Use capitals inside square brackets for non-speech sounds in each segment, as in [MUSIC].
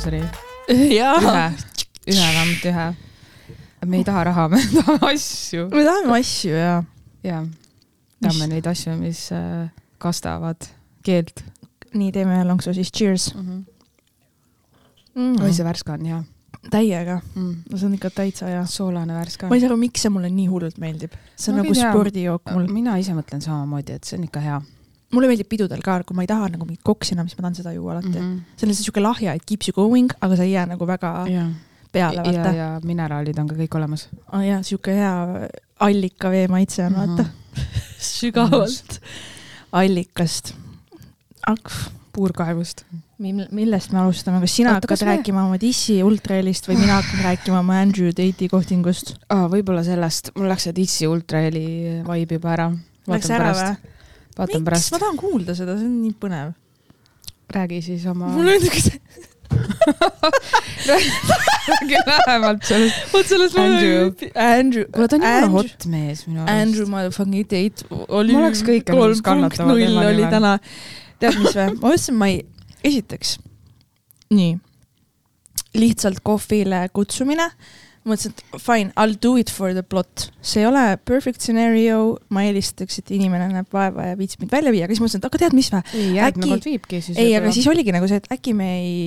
sponsori. [LAUGHS] ühe, ühe vähemalt ühe. me ei taha raha, [LAUGHS] me tahame asju. me tahame asju ja jaa, tahame neid asju, mis äh, kastavad keelt nii teeme lonksu siis, cheers mm. -hmm. mm. oi, see värske on hea täiega, mm.. no see on ikka täitsa hea. soolane värske ma ei saa aru, miks see mulle nii hullult meeldib, see on Ma nagu spordijook mul. mina ise mõtlen samamoodi, et see on ikka hea mulle meeldib pidudel ka, kui ma ei taha nagu mingit koksina, siis ma tahan seda juua alati mm. mm. -hmm. see on lihtsalt siuke lahja, it keeps you going, aga sa ei jää nagu väga -hmm. ja, peale, ja, vaata. ja mineraalid on ka kõik olemas. oh,. jaa, siuke hea allikavee maitse on, vaata. [LAUGHS] sügavalt allikast. puurkaevust. millest me alustame, kas sina hakkad rääkima oma Dissi ultrahelist või mina hakkan rääkima oma Andrew Tate'i kohtingust? aa, võib-olla sellest, mul läks see Ditsi ultraheli vibe juba ära. Läks ära või? Vaatan miks, pärast ma, tahan kuulda seda, see on nii põnev. räägi siis oma, mul on niisugune, räägi lähemalt sellest. vot sellest ma Andrew. Andrew, kuule, ta on jumala Andrew- hot mees minu Andrew arust. motherfucking Tate oli Ma oleks kõike nõus kannatama null tema oli nimel. täna. tead, mis või? ma mõtlesin, ma ei, esiteks, nii, lihtsalt kohvile kutsumine. mõtlesin, et fine, I will do it for the plot. see ei ole perfect scenario, ma eelistaks, et inimene näeb vaeva ja viitsib mind välja viia, aga siis mõtlesin, et aga tead, mis järgmine Äkki- ei, aga siis oligi nagu see, et äkki me ei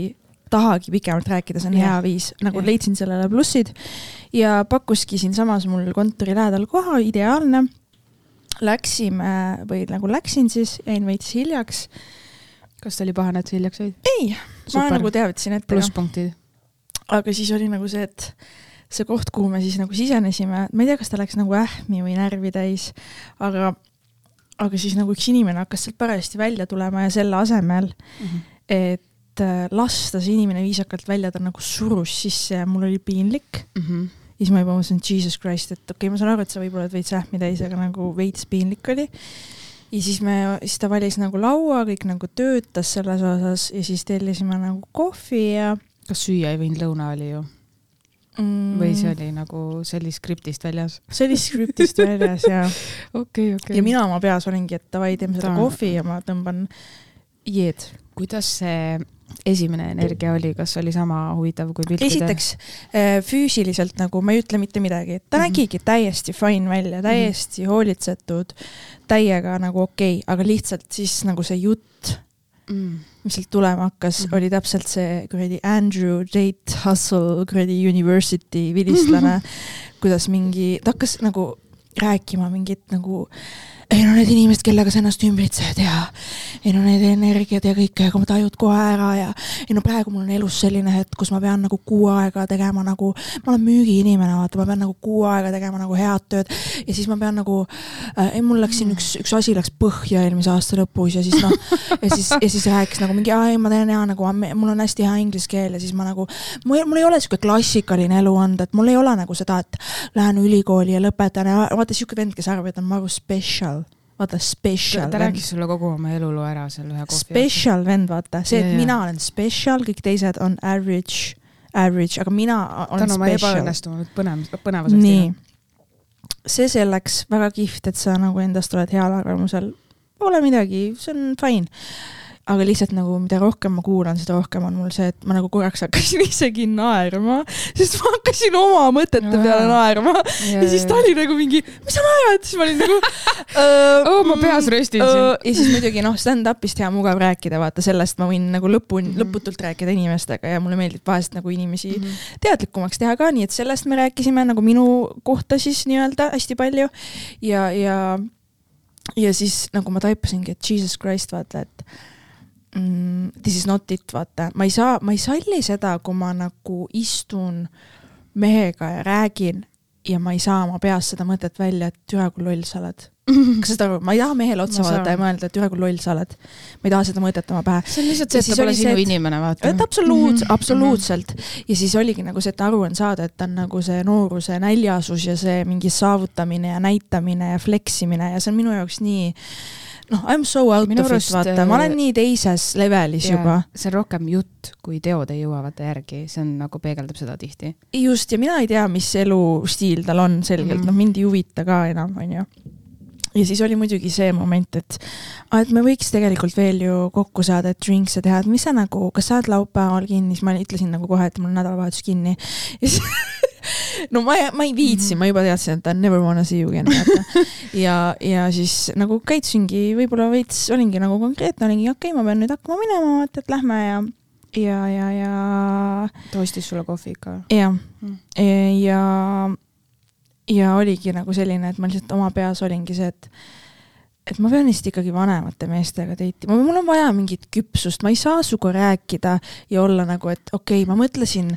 tahagi pikemalt rääkida, see on Jah. hea viis, nagu Jah. leidsin sellele plussid ja pakkuski siinsamas mul kontori lähedal koha, ideaalne. Läksime või nagu läksin siis, jäin veits hiljaks. kas oli pahane, et sa hiljaks jäid? ei, ma nagu teavitasin ette, plusspunktid. aga siis oli nagu see, et see koht, kuhu me siis nagu sisenesime, ma ei tea, kas ta läks nagu ähmi või närvi täis, aga, aga siis nagu üks inimene hakkas sealt parajasti välja tulema ja selle asemel, et äh, lasta see inimene viisakalt välja, ta nagu surus sisse ja mul oli piinlik. Mhm. ja siis ma juba mõtlesin, et jesus christ, et okei okay,, ma saan aru, et sa võib-olla oled veits ähmi täis, aga nagu veits piinlik oli. ja siis me, siis ta valis nagu laua, kõik nagu töötas selles osas ja siis tellisime nagu kohvi ja kas süüa ei võinud, lõuna oli ju. Mm, või see oli nagu, oli skriptist väljas? see oli skriptist väljas ja, [LAUGHS] okei, okei ja mina oma peas olingi, et davai, teeme seda Ta- kohvi ja ma tõmban jeed. kuidas see esimene energia oli, kas oli sama huvitav kui piltide? esiteks äh, füüsiliselt nagu ma ei ütle mitte midagi, et ta mm Mhm. -hmm. nägigi täiesti fine välja, täiesti mm -hmm. hoolitsetud, täiega nagu okei okay,, aga lihtsalt siis nagu see jutt, mm.. Mis sealt tulema hakkas mm. -hmm. oli täpselt see kuradi Andrew Tate Hustle kuradi university vilistlane, kuidas mingi, ta hakkas nagu rääkima mingit nagu ei no need inimesed, kellega sa ennast ümbritsed ja ei no need energiad ja kõike, aga ma tajud kohe ära ja ei no praegu mul on elus selline hetk, kus ma pean nagu kuu aega tegema nagu, ma olen müügiinimene, vaata, ma pean nagu kuu aega tegema nagu head tööd. Ja siis ma pean nagu äh,, mul läks siin üks, üks asi läks põhja eelmise aasta lõpus ja siis noh, ja siis, ja siis rääkis nagu mingi, ei ma teen hea nagu, mul on hästi hea inglise keel. Ja siis ma nagu, mul, ei ole sihuke klassikaline eluand, et mul ei ole nagu seda, et lähen ülikooli ja lõpetan ja vaata sihuke vend, kes arvab, et on maru special, vaata special ta rääkis sulle kogu oma eluloo ära seal ühe kohvi special vend, vaata, see, et jaa. mina olen special, kõik teised on average, average, aga mina olen tänu oma special. ebaõnnestunud põnev, põnevusest. nii, see selleks, väga kihvt, et sa nagu endast oled heal arvamusel. Pole midagi, see on fine. Aga lihtsalt nagu mida rohkem ma kuulan, seda rohkem on mul see, et ma nagu korraks hakkasin [LAUGHS] isegi naerma, sest ma hakkasin oma mõtete Jaa. peale naerma ja, ja siis ta oli nagu mingi, mis sa naerad, siis ma olin nagu uh, [LAUGHS] Oo, ma peas röstin sind. ja siis muidugi noh, stand-up'ist hea mugav rääkida, vaata sellest ma võin nagu lõpuni Mhm. mm, lõputult rääkida inimestega ja mulle meeldib vahest nagu inimesi mm. -hmm. teadlikumaks teha ka, nii et sellest me rääkisime nagu minu kohta siis nii-öelda hästi palju ja, ja ja siis nagu ma taipasingi, et jesus christ, vaata, et mm, this is not it, vaata, ma ei saa, ma ei salli seda, kui ma nagu istun mehega ja räägin ja ma ei saa oma peas seda mõtet välja, et türa kui loll sa oled. [LAUGHS] kas sa saad aru, ma ei taha mehele otsa vaadata ja mõelda, et türa kui loll sa oled. ma ei taha seda mõtet oma pähe. see on lihtsalt see, et ta pole sinu et- inimene, vaata et. absoluut- Mhm., absoluutselt. ja siis oligi nagu see, et aru on saada, et ta on nagu see nooruse näljasus ja see mingi saavutamine ja näitamine ja fleksimine ja see on minu jaoks nii noh, I m so out Minu of it, vaata, ma äh, olen nii teises levelis juba. see on rohkem jutt, kui teod ei jõua vaata järgi, see on nagu peegeldab seda tihti. just, ja mina ei tea, mis elustiil tal on selgelt mm, noh, mind ei huvita ka enam, onju. Ja siis oli muidugi see moment, et, et me võiks tegelikult veel ju kokku saada, et drinkse teha, et mis sa nagu, kas sa oled laupäeval kinni, siis ma ütlesin nagu kohe, et mul on nädalavahetus kinni. ja siis [LAUGHS] no ma, ma ei viitsi -hmm. ma juba teadsin, et I never wanna see you again, vaata. ja, ja siis nagu käitusingi võib-olla veits, olingi nagu konkreetne, olingi okei okay,, ma pean nüüd hakkama minema, vaata, et lähme ja, ja, ja, ja. ta ostis sulle kohvi ikka? jah mm., ja ja oligi nagu selline, et ma lihtsalt oma peas olingi see, et et ma pean vist ikkagi vanemate meestega date ima, mul on vaja mingit küpsust, ma ei saa sinuga rääkida ja olla nagu, et okei okay,, ma mõtlesin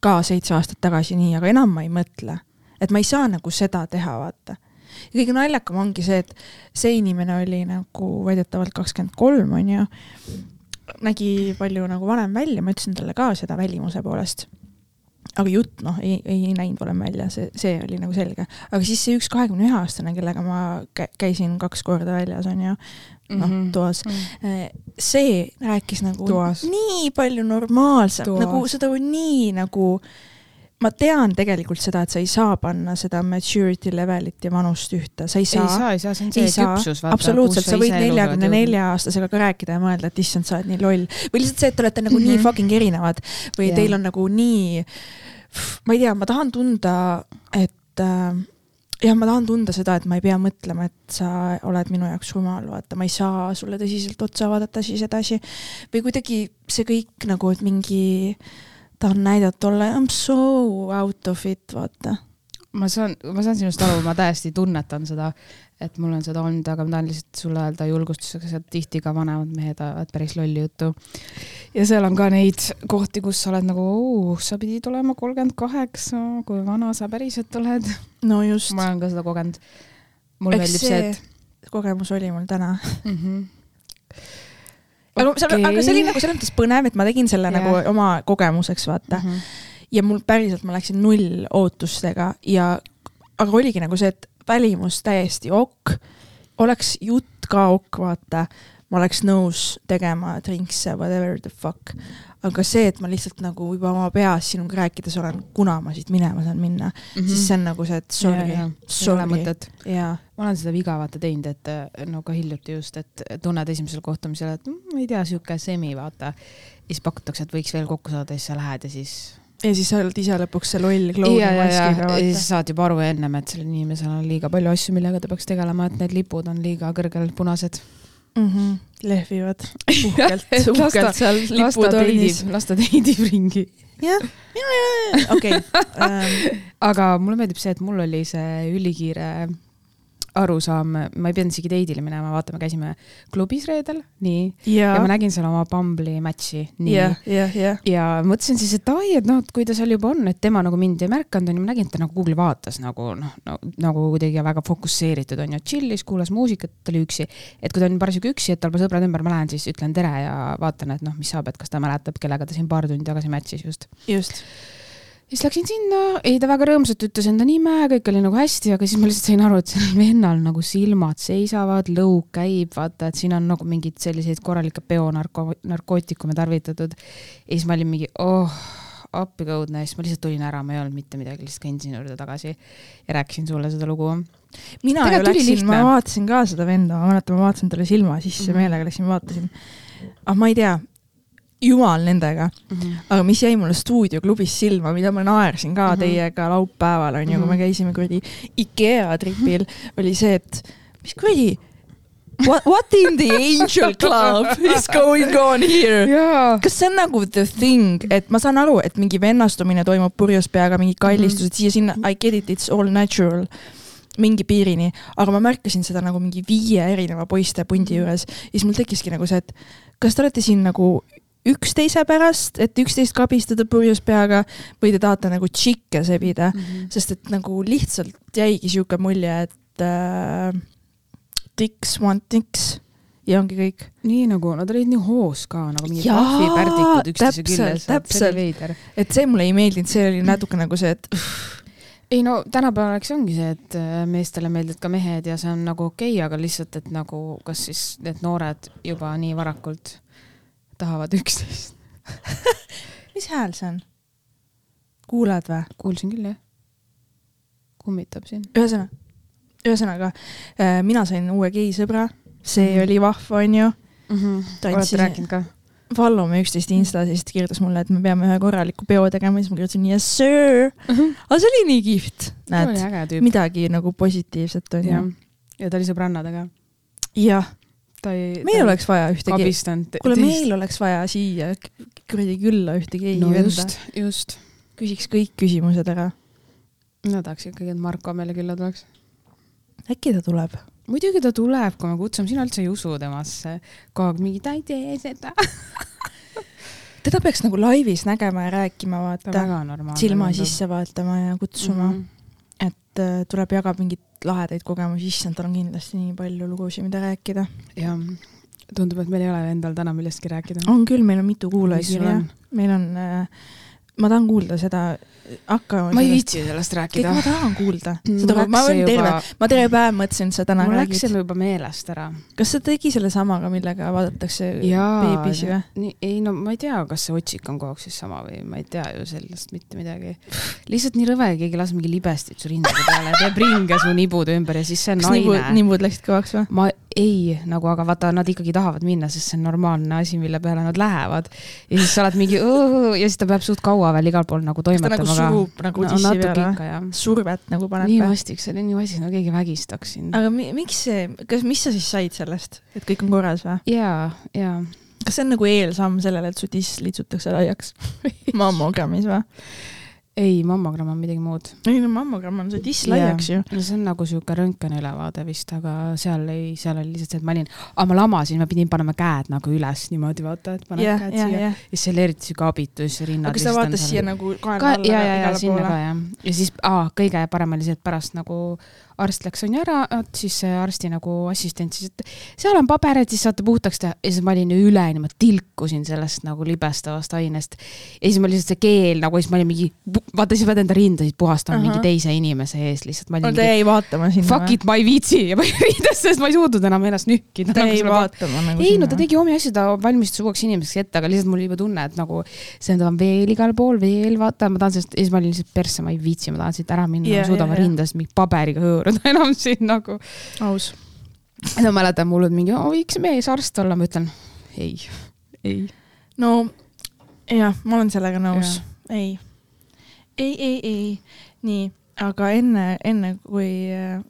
ka seitse aastat tagasi nii, aga enam ma ei mõtle. et ma ei saa nagu seda teha, vaata. ja kõige naljakam ongi see, et see inimene oli nagu väidetavalt kakskümmend kolm, onju, nägi palju nagu vanem välja, ma ütlesin talle ka seda välimuse poolest aga jutt noh, ei, ei näinud valem välja, see, see oli nagu selge. aga siis see üks kahekümne ühe aastane, kellega ma käisin kaks korda väljas, on ju, noh -hmm. toas mm, -hmm. see rääkis nagu toas. nii palju normaalsem, nagu seda nii nagu ma tean tegelikult seda, et sa ei saa panna seda maturity level'it ja vanust ühte, sa ei saa. ei saa, ei saa, see on see küpsus, vaata. absoluutselt, sa võid neljakümne nelja aastasega ka rääkida ja mõelda, et issand, sa oled nii loll. või lihtsalt see, et te olete nagu mm -hmm. nii fucking erinevad või yeah. teil on nagu nii ma ei tea, ma tahan tunda, et äh, jah, ma tahan tunda seda, et ma ei pea mõtlema, et sa oled minu jaoks rumal, vaata, ma ei saa sulle tõsiselt otsa vaadata siis edasi. või kuidagi see kõik nagu, et mingi, tahan näidata olla, I m so out of it, vaata. ma saan, ma saan sinust aru, ma täiesti tunnetan seda, et mul on seda olnud, aga ma tahan lihtsalt sulle öelda julgustuseks, et tihti ka vanemad mehed ajavad päris lolli juttu. ja seal on ka neid kohti, kus sa oled nagu, sa pidid olema kolmkümmend kaheksa, kui vana sa päriselt oled. no just. ma olen ka seda kogenud. mulle meeldib see, et. kogemus oli mul täna mm. -hmm aga okay. seal, aga see oli nagu selles mõttes põnev, et ma tegin selle yeah. nagu oma kogemuseks, vaata mm. -hmm. ja mul päriselt, ma läksin null ootustega ja, aga oligi nagu see, et välimus täiesti ok, oleks jutt ka ok, vaata, ma oleks nõus tegema drinkse, whatever the fuck. Aga see, et ma lihtsalt nagu juba oma peas sinuga rääkides olen, kuna ma siit minema saan minna mm, -hmm. siis see on nagu see, et sorry, sorry. ma olen seda viga vaata teinud, et no ka hiljuti just, et tunned esimesel kohtumisel, et mm, ma ei tea, sihuke semi, vaata. ja siis pakutakse, et võiks veel kokku saada ja siis sa lähed ja siis ja siis sa oled ise lõpuks see loll klouni maskiga. ja siis saad juba aru ennem, et sellel inimesel on liiga palju asju, millega ta peaks tegelema, et need lipud on liiga kõrgel punased mm. -hmm. Lehvivad [LAUGHS] uhkelt, uhkelt seal liputornis. las ta teidib ringi. jah, okei. [LAUGHS] Ähm. aga mulle meeldib see, et mul oli see ülikiire arusaam, ma ei pidanud isegi date'ile minema, vaata, me käisime klubis reedel, nii yeah., ja ma nägin seal oma Bumble'i match'i, nii yeah,. Yeah, yeah. ja mõtlesin siis, et ai, et noh, et kui ta seal juba on, et tema nagu mind ei märganud, onju, ma nägin, et ta nagu Google'i vaatas nagu noh no, nagu kuidagi väga fokusseeritud onju, chill'is, kuulas muusikat, ta oli üksi. et kui ta on parasjagu üksi, et tal pole sõbrad ümber, ma lähen siis ütlen tere ja vaatan, et noh, mis saab, et kas ta mäletab, kellega ta siin paar tundi tagasi match'is just. just siis läksin sinna, ei ta väga rõõmsalt ütles enda nime, kõik oli nagu hästi, aga siis ma lihtsalt sain aru, et sellel vennal nagu silmad seisavad, lõug käib, vaata, et siin on nagu mingeid selliseid korralikke peonarko-, narkootikume tarvitatud. ja siis ma olin mingi, oh, appikõudne, siis ma lihtsalt tulin ära, ma ei olnud mitte midagi, lihtsalt käin sinu juurde tagasi ja rääkisin sulle seda lugu. mina ju läksin, ma vaatasin ka seda venda, ma mäletan, ma vaatasin talle silma sisse mm -hmm. meelega läksin, vaatasin. aga ma ei tea, jumal nendega mm. -hmm. aga mis jäi mulle stuudioklubis silma, mida ma naersin ka mm -hmm. teiega laupäeval onju kui me mhm. käisime kuradi IKEA tripil -hmm. oli see, et mis kuradi What, what in the angel club is going on here yeah.? kas see on nagu the thing, et ma saan aru, et mingi vennastumine toimub purjus peaga, mingid kallistused mm -hmm. siia-sinna, I get it, it's all natural mingi piirini, aga ma märkasin seda nagu mingi viie erineva poiste pundi mhm. juures ja siis mul tekkiski nagu see, et kas te olete siin nagu üksteise pärast, et üksteist kabistada purjus peaga või te tahate nagu tšikke sebida mm, -hmm. sest et nagu lihtsalt jäigi sihuke mulje, et äh, dicks want dicks ja ongi kõik. nii nagu nad olid nii hoos ka nagu mingid kahvipärdikud üksteise küljes, veider. et see mulle ei meeldinud, see oli natuke nagu see, et ei no tänapäeval eks ongi see, et äh, meestele meeldivad ka mehed ja see on nagu okei okay,, aga lihtsalt, et nagu kas siis need noored juba nii varakult tahavad üksteist [LAUGHS] mis hääl see on? kuulad või? kuulsin küll, jah. kummitab siin. ühesõnaga, ühesõnaga äh, mina sain uue geisõbra, see Mhm. oli vahva, onju. olete Tantsin- rääkinud ka? follow me üksteist Insta, siis ta kirjutas mulle, et me peame ühe korraliku peo tegema, siis ma kirjutasin yes sir. aga see oli nii kihvt, näed, midagi nagu positiivset onju., ja ta oli sõbrannadega. jah, ta ei. meil oleks vaja ühte abistanud. kuule, meil oleks vaja siia kuradi külla ühte gei no venda, just, just. küsiks kõik küsimused ära. mina tahaks ikkagi, et Marko meile külla tuleks. äkki ta tuleb? muidugi ta tuleb, kui me kutsume, sina üldse ei usu temasse. kogu aeg mingi, ta ei tee seda. [LAUGHS] teda peaks nagu laivis nägema ja rääkima, ta vaata, silma sisse vaatama ja kutsuma mm, mm. -hmm. et äh, tuleb, jagab mingeid lahedaid kogemusi, issand, tal on kindlasti nii palju lugusid, mida rääkida. jah, tundub, et meil ei ole endal täna millestki rääkida. on küll, meil on mitu kuulajakirja meil on äh, ma tahan kuulda seda, hakka. ma ei viitsi sellest rääkida ma. tahan kuulda, Mul seda, ma see olen terve juba-, ma terve päev mõtlesin, et sa täna mul läks selle juba meelest ära. kas sa tegi selle samaga, millega vaadatakse jaa beebis või?, ei no ma ei tea, kas see otsik on kogu aeg siis sama või ma ei tea ju sellest mitte midagi. lihtsalt nii rõve, keegi laseb mingi libestit su rindade peale, teeb ringe su nibude ümber ja siis see on kas nibud, naine. nibud läksid kõvaks või? ma ei, nagu, aga vaata, nad ikkagi tahavad minna, sest see on normaalne asi, mille peale nad lähevad. ja siis sa oled mingi ja siis ta peab suht kaua veel igal pool nagu kas ta toimetama nagu surub nagu no, tissi peale? jah. survet nagu paneb nii või? vastik, see oli nii vastik, no keegi vägistaks sind. aga mi, miks see, kas, mis sa siis said sellest, et kõik on korras või? jaa, jaa. kas see on nagu eelsamm sellele, et su tiss litsutakse laiaks mammogrammis [LAUGHS] või? ei, mammogramm on midagi muud. ei no mammogramm on see tiss laiaks ju. no see on nagu sihuke röntgeniülevaade vist, aga seal ei, seal oli lihtsalt see, et ma olin, aga ma lamasin, ma pidin panema käed nagu üles niimoodi vaata, et paned jah, käed jah, siia ja jah. siis see oli eriti sihuke abitus ja rinnad. aga kas ta vaatas siia nagu kaela ka alla ja, ja, ja igale sinna ka? jah. ja siis aa, kõige parem oli see, et pärast nagu arst läks onju ära, siis arsti nagu assistent siis, et seal on paber, et siis saate puhtaks teha ja siis ma olin üleni, ma tilkusin sellest nagu libestavast ainest. ja siis ma lihtsalt see keel nagu, siis ma olin mingi, vaata siis pead enda rindasid puhastama Ahah. mingi teise inimese ees lihtsalt. no ta jäi vaatama sinna fuck it, ma ei viitsi ja ma ei [LAUGHS] riides, sest ma ei suutnud enam ennast nühkida. ta jäi vaatama nagu ei no ta tegi omi asju, ta valmistas uueks inimeseks ette, aga lihtsalt mul oli juba tunne, et nagu see on veel igal pool, veel vaata, ma tahan sellest, ja siis ma olin lihtsalt persse, ma ei viitsi, ma tahan siit ära minna yeah,, ma suudan jaa, yeah, jaa. rindast mingi paberiga hõõruda [LAUGHS] enam siin nagu. aus. no mäletan, mul oli mingi, võiks meesarst olla, ma ütlen ei, ei. no jah, ma olen sellega nõus. ei, ei, ei, ei, nii, aga enne, enne kui äh,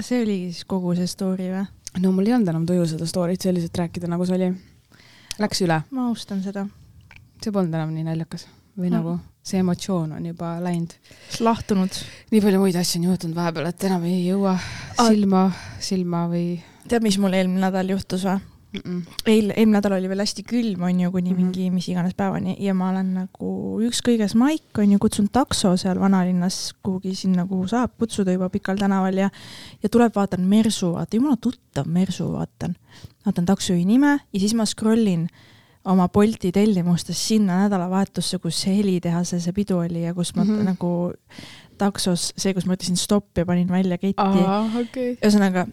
see oligi siis kogu see story või? no mul ei olnud enam tuju seda story't selliselt rääkida, nagu see oli. Läks üle, ma austan seda. see polnud enam nii naljakas või Mm. nagu see emotsioon on juba läinud. lahtunud. nii palju muid asju on juhtunud vahepeal, et enam ei jõua silma, silma või tead, mis mul eelmine nädal juhtus või? mm. -mm. eil, eelmine nädal oli veel hästi külm, on ju, kuni Mhm. mingi mis iganes päevani ja ma olen nagu ükskõiges maik, on ju, kutsun takso seal vanalinnas kuhugi sinna, kuhu saab kutsuda juba Pikal tänaval ja ja tuleb, vaatan Mersu, vaata jumala tuttav Mersu, vaatan. vaatan taksojuhi nime ja siis ma scroll in oma Bolti tellimustest sinna nädalavahetusse, kus helitehase see pidu oli ja kus ma mm. -hmm. nagu taksos, see, kus ma ütlesin stopp ja panin välja ketti okei. ühesõnaga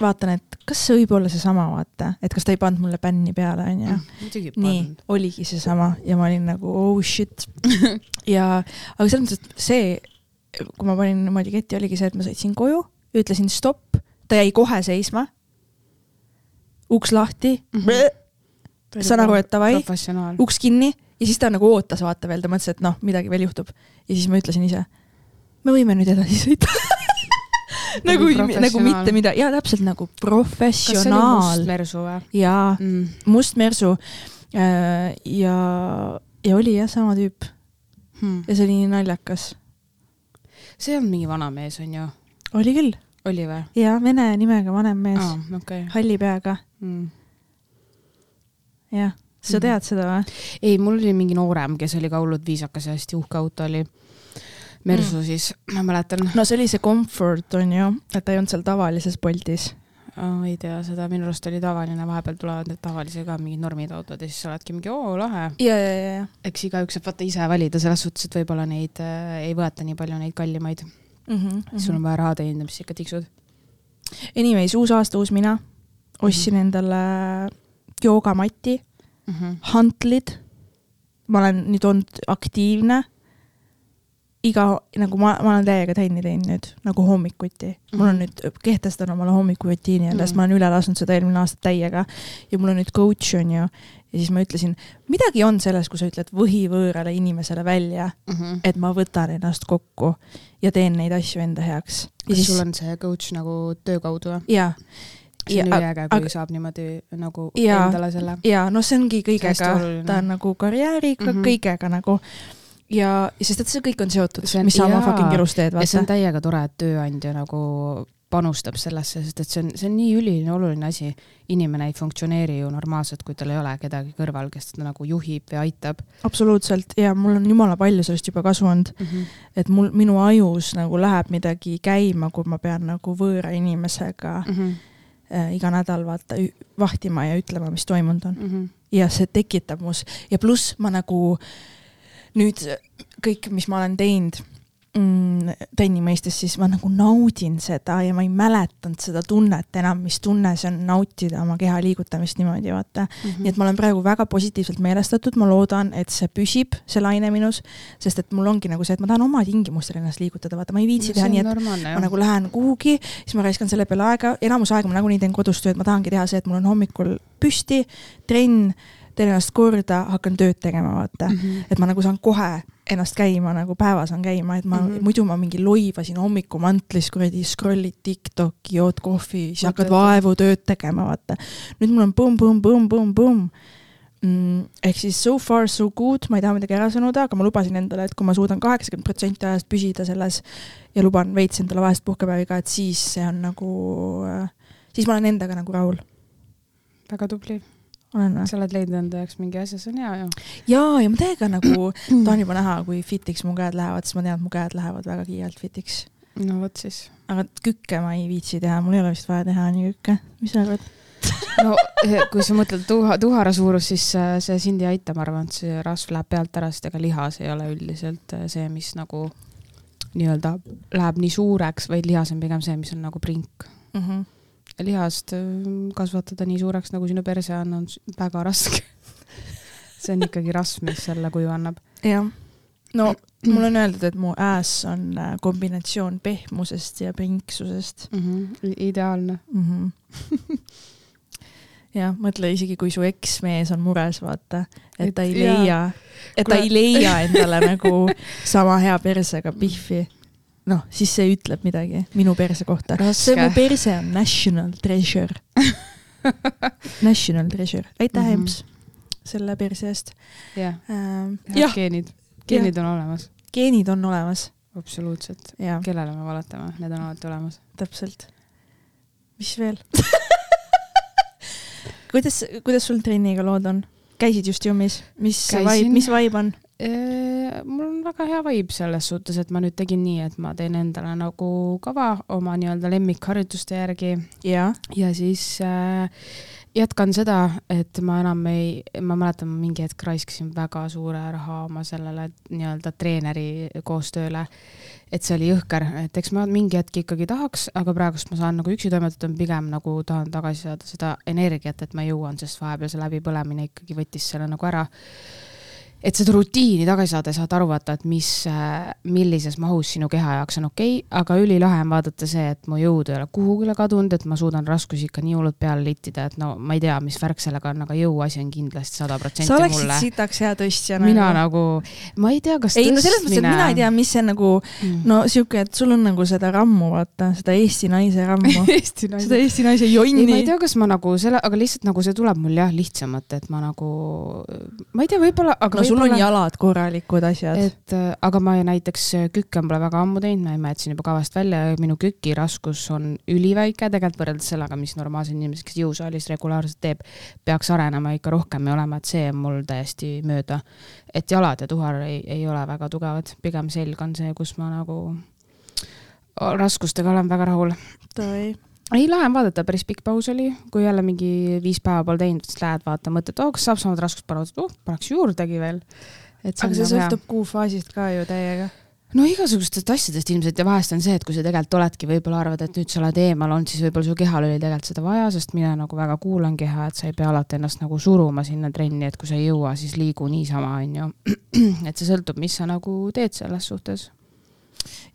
vaatan, et kas see võib olla seesama, vaata, et kas ta ei pannud mulle bänni peale, onju. muidugi nii, oligi seesama ja ma olin nagu oh shit. [LAUGHS] ja, aga selles mõttes, et see, kui ma panin niimoodi ketti, oligi see, et ma sõitsin koju, ütlesin stopp, ta jäi kohe seisma. uks lahti mm. -hmm. Saan aru, et davai, uks kinni ja siis ta nagu ootas, vaata veel, ta mõtles, et noh, midagi veel juhtub. ja siis ma ütlesin ise, me võime nüüd edasi sõita. [LAUGHS] nagu, nagu professionaal. mitte midagi, jaa, täpselt nagu professionaal must. mersu või jaa, mm.? must mersu. ja, ja oli jah, sama tüüp Hmm. ja see oli nii naljakas. see on mingi vana mees, on ju? oli küll, oli või? ja vene nimega vanem mees ah., okei. halli peaga, Mm. jah. sa Mhm. tead seda või? ei, mul oli mingi noorem, kes oli ka hullult viisakas ja hästi uhke auto oli. Mersu siis, ma mäletan no see oli see comfort on ju, et ta ei olnud seal tavalises Boltis. oh,, ei tea seda, minu arust oli tavaline, vahepeal tulevad need tavalise ka mingid normid autod ja siis sa oledki mingi oo lahe. ja, ja, ja, ja eks igaüks saab vaata ise valida selles suhtes, et võib-olla neid äh, ei võeta nii palju neid kallimaid mm, mm. -hmm. sul on vaja raha teenida, mis ikka tiksud. Anyways, uus aasta, uus mina. ostsin Mhm. endale joogamati, Mm -hmm. hantlid. ma olen nüüd olnud aktiivne. iga nagu ma, ma olen täiega trenni teinud nüüd nagu hommikuti. mul on nüüd, kehtestan omale hommikurutiini jälle mm., sest ma olen üle lasknud seda eelmine aasta täiega ja mul on nüüd coach on ju. ja siis ma ütlesin, midagi on selles, kui sa ütled võhivõõrale inimesele välja mm, -hmm. et ma võtan ennast kokku ja teen neid asju enda heaks. kas siis... sul on see coach nagu töö kaudu või? jaa see on üliäge, kui aga, saab niimoodi nagu ja, endale selle. ja no see ongi kõigega, ta on nagu karjääriga mm, -hmm. kõigega nagu ja, sest et see kõik on seotud, mis sa oma fucking elus teed, vaata. see on täiega tore, et tööandja nagu panustab sellesse, sest et see on, see on nii üliline oluline asi. inimene ei funktsioneeri ju normaalselt, kui tal ei ole kedagi kõrval, kes teda nagu juhib või aitab. absoluutselt ja mul on jumala palju sellest juba kasu olnud mm. -hmm. et mul, minu ajus nagu läheb midagi käima, kui ma pean nagu võõra inimesega mm -hmm iga nädal vaata vahtima ja ütlema, mis toimunud on mm. -hmm. ja see tekitab mus ja pluss ma nagu nüüd kõik, mis ma olen teinud mm, trenni mõistes, siis ma nagu naudin seda ja ma ei mäletanud seda tunnet enam, mis tunne see on nautida oma keha liigutamist niimoodi, vaata mm. -hmm. nii et ma olen praegu väga positiivselt meelestatud, ma loodan, et see püsib, see laine minus, sest et mul ongi nagu see, et ma tahan oma tingimustel ennast liigutada, vaata, ma ei viitsi no, teha nii, et normaalne, ma nagu lähen kuhugi, siis ma raiskan selle peale aega, enamus aega ma nagunii teen kodus tööd, ma tahangi teha see, et mul on hommikul püsti, trenn teen ennast korda, hakkan tööd tegema, vaata mm. -hmm. et ma nagu saan kohe ennast käima nagu päeva saan käima, et ma mm -hmm. muidu ma mingi loivasin hommikumantlis kuradi scroll'id Tiktoki, jood kohvi, siis hakkad vaevu tööd tegema, vaata. nüüd mul on põmm-põmm-põmm-põmm-põmm mm,. ehk siis so far so good, ma ei taha midagi ära sõnuda, aga ma lubasin endale, et kui ma suudan kaheksakümmend protsenti ajast püsida selles ja luban veits endale vahest puhkepäevi ka, et siis see on nagu, äh, siis ma olen endaga nagu rahul. väga tubli olen või? sa oled leidnud enda jaoks mingi asja, see on hea ju. ja, ja ma täiega nagu [CLEARS THROAT] tahan juba näha, kui fit'iks mu käed lähevad, sest ma tean, et mu käed lähevad väga kiirelt fit'iks. no vot siis. aga kükke ma ei viitsi teha, mul ei ole vist vaja teha nii kükke, mis sa arvad? [LAUGHS] no eh, kui sa mõtled tuha, tuhara suurus, siis äh, see sind ei aita, ma arvan, et see rasv läheb pealt ära, sest ega lihas ei ole üldiselt äh, see, mis nagu nii-öelda läheb nii suureks, vaid lihas on pigem see, mis on nagu prink mm. -hmm lihast kasvatada nii suureks, nagu sinu perse on, on väga raske [LAUGHS] see on ikkagi rasv, mis selle kuju annab. jah, no mulle on öeldud, et mu ääs on äh, kombinatsioon pehmusest ja pinksusest mm. -hmm. ideaalne mm. -hmm. [LAUGHS] jah, mõtle isegi, kui su eksmees on mures, vaata, et ta ei leia, et ta ei leia endale nagu sama hea persega pihvi noh, siis see ütleb midagi minu perse kohta. see mu perse on national treasure [LAUGHS] National treasure, aitäh mm, -hmm. Emps, selle perse eest. jah ähm,, ja. geenid, geenid ja. on olemas. geenid on olemas. absoluutselt. kellele me valetame, need on alati olemas. täpselt. mis veel [LAUGHS] kuidas, kuidas sul trenniga lood on? käisid just jummis, mis vibe, mis vibe on? Mul on väga hea vibe selles suhtes, et ma nüüd tegin nii, et ma teen endale nagu kava oma nii-öelda lemmikharjutuste järgi. Ja, ja siis äh, jätkan seda, et ma enam ei, ma mäletan, mingi hetk raiskasin väga suure raha oma sellele nii-öelda treeneri koostööle. et see oli jõhker, et eks ma mingi hetk ikkagi tahaks, aga praegust ma saan nagu üksi toimetada, pigem nagu tahan tagasi saada seda energiat, et ma jõuan, sest vahepeal see läbipõlemine ikkagi võttis selle nagu ära et seda rutiini tagasi saada, saad aru vaata, et mis, äh, millises mahus sinu keha jaoks on okei okay,, aga ülilahe on vaadata see, et mu jõud ei ole kuhugile kadunud, et ma suudan raskusi ikka nii hullult peale littida, et no ma ei tea, mis värk sellega on, aga jõuasi on kindlasti sada protsenti mulle. sa oleksid sitaks hea tõstja mina nagu, ma ei tea, kas ei no selles mõttes, et mina ei tea, mis see nagu mm. no sihuke, et sul on nagu seda rammu, vaata, seda Eesti naise rammu [LAUGHS] Eesti naise. seda Eesti naise jonni. ma ei tea, kas ma nagu selle, aga lihtsalt nagu see tuleb mul jah lihtsamalt, et ma nagu, ma ei tea, võib-olla, aga no, sul on jalad korralikud asjad. et äh, aga ma näiteks äh, kükke pole väga ammu teinud, ma jätsin juba kavast välja ja minu küki raskus on üliväike tegelikult võrreldes sellega, mis normaalse inimesega, kes jõusaalis regulaarselt teeb, peaks arenema ikka rohkem ja olema, et see on mul täiesti mööda. et jalad ja tuhar ei, ei ole väga tugevad, pigem selg on see, kus ma nagu raskustega olen väga rahul. Ei, lahe on vaadata, päris pikk paus oli, kui jälle mingi viis päeva pole teinud, siis lähed vaata, mõtled, oh, kas saab samad raskust panna, oh, paneks juurdegi veel. aga see nagu sõltub kuufaasist ka ju täiega no igasugustest asjadest ilmselt ja vahest on see, et kui sa tegelikult oledki, võib-olla arvad, et nüüd sa oled eemal olnud, siis võib-olla su kehal oli tegelikult seda vaja, sest mina nagu väga kuulan keha, et sa ei pea alati ennast nagu suruma sinna trenni, et kui sa ei jõua, siis liigu niisama, onju. [CLEARS THROAT] et see sõltub, mis sa nagu teed selles suhtes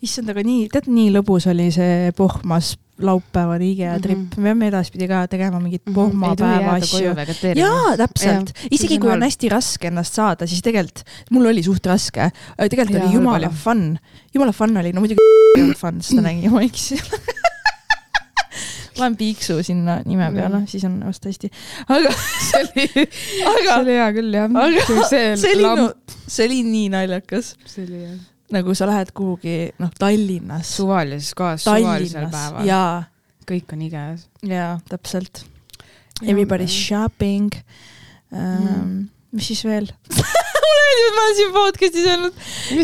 issand, aga nii, tead, nii lõbus oli see pohmas laupäevane IKEA Mhm. trip, me peame edaspidi ka tegema mingit pohmapäeva asju. jaa, täpselt, isegi kui on hästi raske ennast saada, siis tegelikult mul oli suht raske, tegelikult Jaa, oli jumala oli. fun, jumala fun oli, no muidugi [LAUGHS] ei olnud fun, sest ta nägi jama eks. panen piiksu sinna nime peale, siis on vast hästi, aga, [LAUGHS] see oli, see aga oli hea küll jah. See [LAUGHS] see oli lamp, see oli nii naljakas, see oli jah. Nagu sa lähed kuhugi, noh, Tallinnas, suvalises kohas, suvalisel päeval. jaa, kõik on IKEA-s. jaa, täpselt. Everybody's shopping um,. mis siis veel? [LAUGHS] mulle meeldib, et ma olen siin podcast'is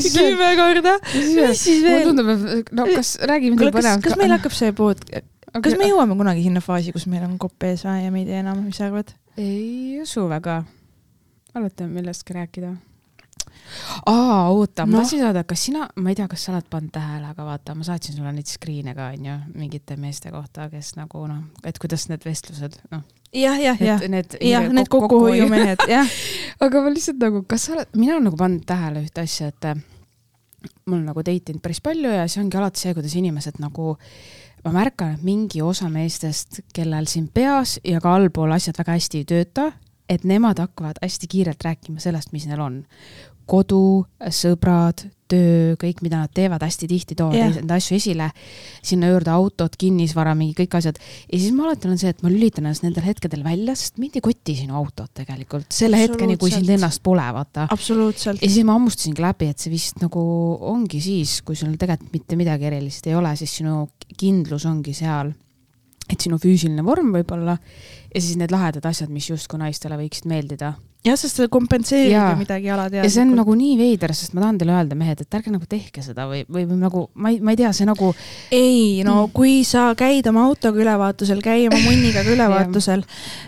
see, [LAUGHS] kümme korda. mis siis mulle veel? tundub, et no kas räägi midagi kas, põnevat. kas meil hakkab see pood, kas me jõuame kunagi sinna faasi, kus meil on kopp ees või ja me ei tea enam, mis sa arvad? ei usu väga. alati on millestki rääkida. aa, oota, ma Noh. tahtsin teada, kas sina, ma ei tea, kas sa oled pannud tähele, aga vaata, ma saatsin sulle neid screen'e ka onju mingite meeste kohta, kes nagu noh, et kuidas need vestlused, noh. jah, jah, jah, Need, jah, need kokkuhoiumehed, jah. [LAUGHS] aga ma lihtsalt nagu, kas sa oled, mina olen nagu pannud tähele ühte asja, et äh, ma olen nagu date inud päris palju ja see ongi alati see, kuidas inimesed nagu, ma märkan, et mingi osa meestest, kellel siin peas ja ka allpool asjad väga hästi ei tööta, et nemad hakkavad hästi kiirelt rääkima sellest, mis neil on. kodu, sõbrad, töö, kõik, mida nad teevad, hästi tihti toovad yeah. neid asju esile, sinna juurde autod, kinnisvara, mingi kõik asjad. ja siis ma alati olen see, et ma lülitan ennast nendel hetkedel välja, sest mind ei koti sinu autot tegelikult, selle hetkeni, kui sind ennast pole, vaata. absoluutselt ja. siis ma hammustasingi läbi, et see vist nagu ongi siis, kui sul tegelikult mitte midagi erilist ei ole, siis sinu kindlus ongi seal. et sinu füüsiline vorm võib-olla ja siis need lahedad asjad, mis justkui naistele võiksid meeldida. jah, sest sa kompenseerid Jaa. ju midagi alateadlikult. ja see on nagu nii veider, sest ma tahan teile öelda, mehed, et ärge nagu tehke seda või, või, või nagu ma ei, ma ei tea, see nagu ei, no Mm. kui sa käid oma autoga ülevaatusel, käi oma munniga ka [LAUGHS] ülevaatusel,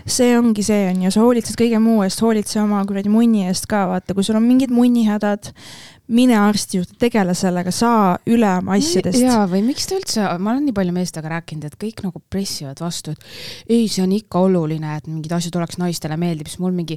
see ongi see, on ju, sa hoolitsed kõige muu eest, hoolitse oma kuradi munni eest ka, vaata, kui sul on mingid munnihädad, mine arsti juurde, tegele sellega, saa üle oma asjadest. jaa, või miks te üldse, ma olen nii palju meestega rääkinud, et kõik nagu pressivad vastu, et ei, see on ikka oluline, et mingid asjad oleks naistele meeldib, siis mul mingi,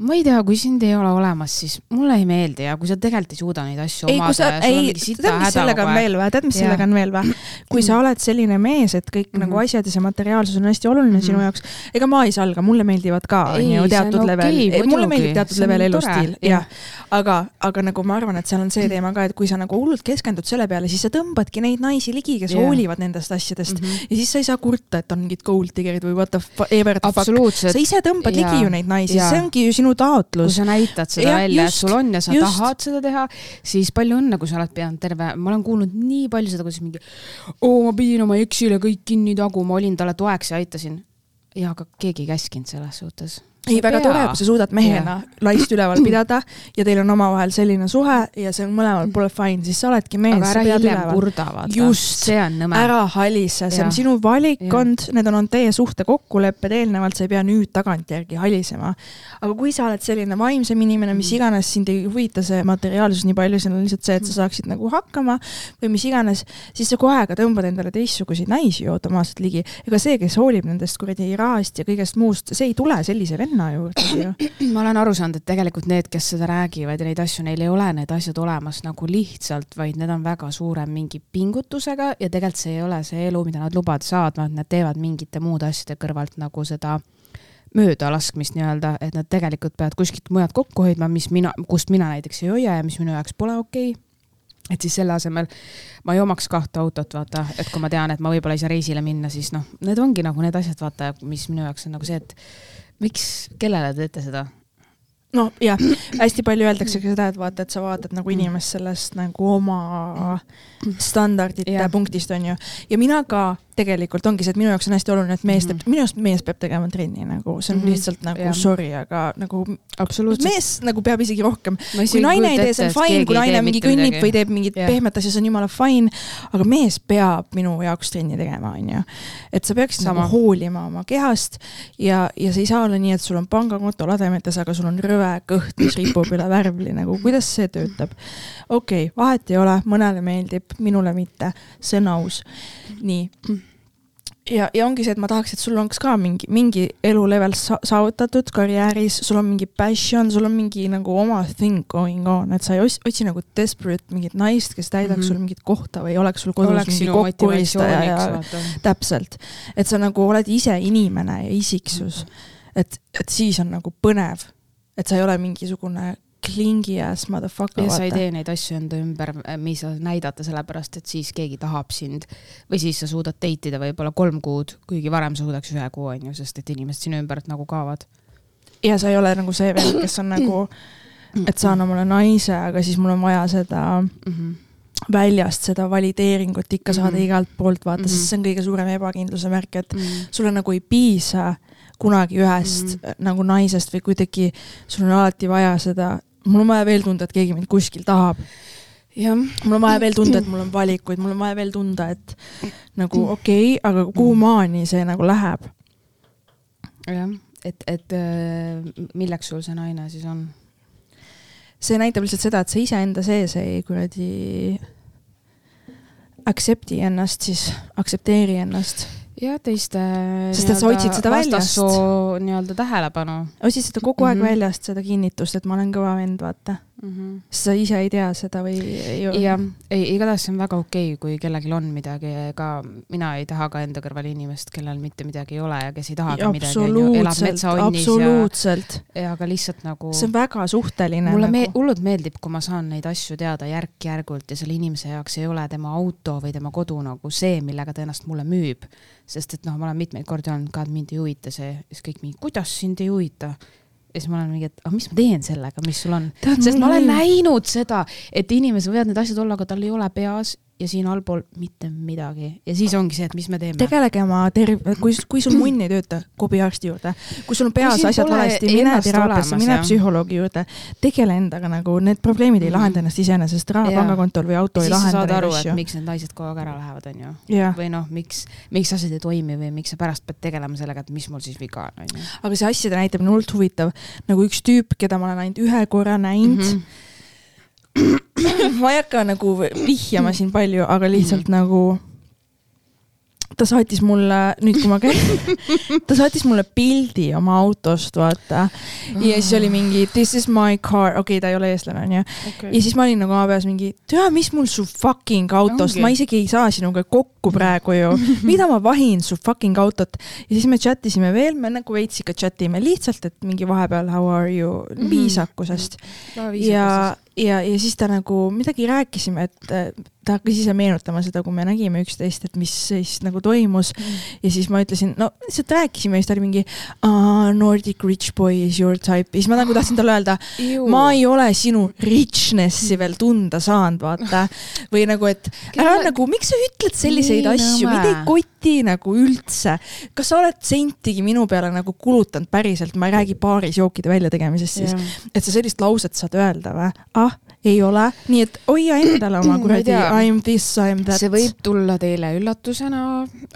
ma ei tea, kui sind ei ole olemas, siis mulle ei meeldi ja kui sa tegelikult ei suuda neid asju ei, kui sa, ei, tead, mis sellega on veel või, tead, mis sellega on veel või? kui sa oled selline mees, et kõik mm Mhm. -hmm. nagu asjad ja see materiaalsus on hästi oluline mm Mhm. -hmm. sinu jaoks, ega ma ei salga, mulle meeldivad ka, on ju, teatud on level okei,, mulle meeldib teatud on level elustiil, jah. aga, aga nagu ma arvan, et seal on see teema ka, et kui sa nagu hullult keskendud selle peale, siis sa tõmbadki neid naisi ligi, kes yeah. hoolivad nendest asjadest mm. Mhm. -hmm. ja siis sa ei saa kurta, et on mingid gold digger'id või what the fuck, ever the fuck. sa, ise tõmbad Jaa. ligi ju neid naisi, Jaa. see ongi ju sinu kui taotlus. sa näitad seda Jah, välja, et sul on ja sa just. tahad seda teha, siis palju õnne, kui sa oled pidanud terve, ma olen kuulnud nii palju seda, kuidas mingi oo, ma pidin oma eksile kõik kinni taguma, olin talle toeks ja aitasin. ja aga keegi ei käskinud selles suhtes. ei, väga tore, kui sa suudad mehena [CLEARS THROAT] laist üleval pidada ja teil on omavahel selline suhe ja see on mõlemal poole fine, siis sa oledki mees, aga ära hiljem kurda, vaata. Just. see on nõme. ära halise, see on sinu valikkond, need on olnud teie suhte kokkulepped eelnevalt, sa ei pea nüüd tagantjärgi halisema. aga kui sa oled selline vaimsem inimene, mis Mm. iganes sind ei huvita see materiaalsus nii palju, seal on lihtsalt see, et sa saaksid nagu hakkama või mis iganes, siis sa kohe ka tõmbad endale teistsuguseid naisi ju automaatselt ligi. ega see, kes hoolib nendest kuradi rahast ja kõigest muust, see ei tule sellise venna juurde ju. [CLEARS THROAT] ma olen aru saanud, et tegelikult need, kes seda räägivad ja neid asju, neil ei ole need asjad olemas nagu lihtsalt, vaid need on väga suure mingi pingutusega ja tegelikult see ei ole see elu, mida nad lubada saavad, nad teevad mingite muude asjade kõrvalt nagu seda möödalaskmist nii-öelda, et nad tegelikult peavad kuskilt mujalt kokku hoidma, mis mina, kust mina näiteks ei hoia ja mis minu jaoks pole okei okay. et siis selle asemel ma ei omaks kahte autot, vaata, et kui ma tean, et ma võib-olla ei saa reisile minna, siis noh, need ongi nagu need asjad, vaata, mis minu jaoks on nagu see, et miks, kellele te teete seda? noh, jah, hästi palju öeldakse ka seda, et vaata, et sa vaatad nagu inimest sellest nagu oma standardite Jah. punktist, on ju. ja mina ka tegelikult ongi see, et minu jaoks on hästi oluline, et mees teeb, minu arust mees peab tegema trenni nagu, see on Mhm. lihtsalt nagu Jah. sorry, aga nagu mees nagu peab isegi rohkem. kui naine ei tee, see on fine, kui naine mingi kõnnib või teeb mingit Jah. pehmet asja, see on jumala fine, aga mees peab minu jaoks trenni tegema, on ju. et sa peaksid Sama. nagu hoolima oma kehast ja, ja see ei saa olla nii, et sul on pangakonto lademetes, aga sul on rõve kõht, mis ripub üle värvli, nagu kuidas see töötab? okei okay,, vahet ei ole, mõnele meeldib, minule mitte, see on aus. nii. Ja, ja ongi see, et ma tahaks, et sul oleks ka mingi, mingi elulevel sa saavutatud karjääris, sul on mingi passion, sul on mingi nagu oma thing going on, et sa ei otsi, otsi nagu desperate mingit naist, kes täidaks mm -hmm. sul mingit kohta või oleks sul kodus oleks mingi kokkuristaja ja täpselt. et sa nagu oled ise inimene ja isiksus mm. -hmm. et, et siis on nagu põnev, et sa ei ole mingisugune klingi ass motherfucker. ja sa ei tee neid asju enda ümber, mis sa näidata, sellepärast et siis keegi tahab sind. või siis sa suudad date ida võib-olla kolm kuud, kuigi varem suudaks ühe kuu, on ju, sest et inimesed sinu ümbert nagu kaovad. ja sa ei ole nagu see vend, kes on nagu, [CLEARS THROAT] et saan omale naise, aga siis mul on vaja seda mm -hmm. väljast seda valideeringut ikka saada mm -hmm. igalt poolt, vaata mm, -hmm. sest see on kõige suurem ebakindluse märk, et mm -hmm. sulle nagu ei piisa kunagi ühest mm -hmm. nagu naisest või kuidagi sul on alati vaja seda mul on vaja veel tunda, et keegi mind kuskil tahab. mul on vaja veel tunda, et mul on valikuid, mul on vaja veel tunda, et nagu okei okay,, aga kuhu maani see nagu läheb? jah, et, et äh, milleks sul see naine siis on? see näitab lihtsalt seda, et sa iseenda sees ei kuradi accept'i ennast siis, aktsepteeri ennast ja teiste. sest et sa otsid seda väljast. nii-öelda tähelepanu. otsid seda kogu aeg mm -hmm. väljast, seda kinnitust, et ma olen kõva vend, vaata mm. -hmm. sa ise ei tea seda või jah, ei, igatahes see on väga okei okay,, kui kellelgi on midagi, ega mina ei taha ka enda kõrval inimest, kellel mitte midagi ei ole ja kes ei tahagi midagi, elab metsaonnis ja, ja aga lihtsalt nagu. see on väga suhteline. mulle nagu... me, hullult meeldib, kui ma saan neid asju teada järk-järgult ja selle inimese jaoks ei ole tema auto või tema kodu nagu see, millega ta ennast mulle müüb. sest et noh, ma olen mitmeid kordi öelnud ka, et mind ei huvita see, siis kõik mingi, kuidas sind ei huvita ja siis ma olen mingi, et aga mis ma teen sellega, mis sul on. sest ma olen näinud seda, et inimesel võivad need asjad olla, aga tal ei ole peas ja siin allpool mitte midagi ja siis ongi see, et mis me teeme. tegelege oma terv-, kui, kui sul munn ei tööta, kobi arsti juurde. kui sul on peas asjad valesti, mine teraapiasse, mine psühholoogi juurde. tegele endaga nagu, need probleemid ei mm lahenda ennast iseenesest, raha pangakontol või auto ei lahenda neid asju. saad aru, et miks need naised kogu aeg ära lähevad, on ju. või noh, miks, miks asjad ei toimi või miks sa pärast pead tegelema sellega, et mis mul siis viga on, on ju. aga see asjade näitamine on hullult huvitav. nagu üks tüüp, keda ma olen ainult ühe korra näinud mm. -hmm [CLEARS THROAT] ma ei hakka nagu vihjama siin palju, aga lihtsalt -hmm. nagu ta saatis mulle, nüüd kui ma käin [LAUGHS] ta saatis mulle pildi oma autost, vaata. ja siis oli mingi this is my car, okei okay,, ta ei ole eestlane, onju ja siis ma olin nagu oma peas mingi, tea, mis mul su fucking autost, ma isegi ei saa sinuga kokku praegu ju. mida ma vahin su fucking autot. ja siis me chat isime veel, me nagu veits ikka chat ime lihtsalt, et mingi vahepeal how are you, mhm. viisakusest ja, ja, ja siis ta nagu midagi rääkisime, et ta hakkas ise meenutama seda, kui me nägime üksteist, et mis siis nagu toimus mm. ja siis ma ütlesin, no lihtsalt rääkisime ja siis ta oli mingi Nordic rich boy is your type ja siis ma nagu tahtsin talle öelda, ma ei ole sinu richness'i veel tunda saanud, vaata. või nagu, et ära Kelle... nagu, miks sa ütled selliseid Nii asju, mind ei koti nagu üldse. kas sa oled sentigi minu peale nagu kulutanud päriselt, ma ei räägi baaris jookide väljategemisest siis, et sa sellist lauset saad öelda või? ah, ei ole, nii et hoia endale oma [CLEARS THROAT] kuradi I m this, I m that. see võib tulla teile üllatusena,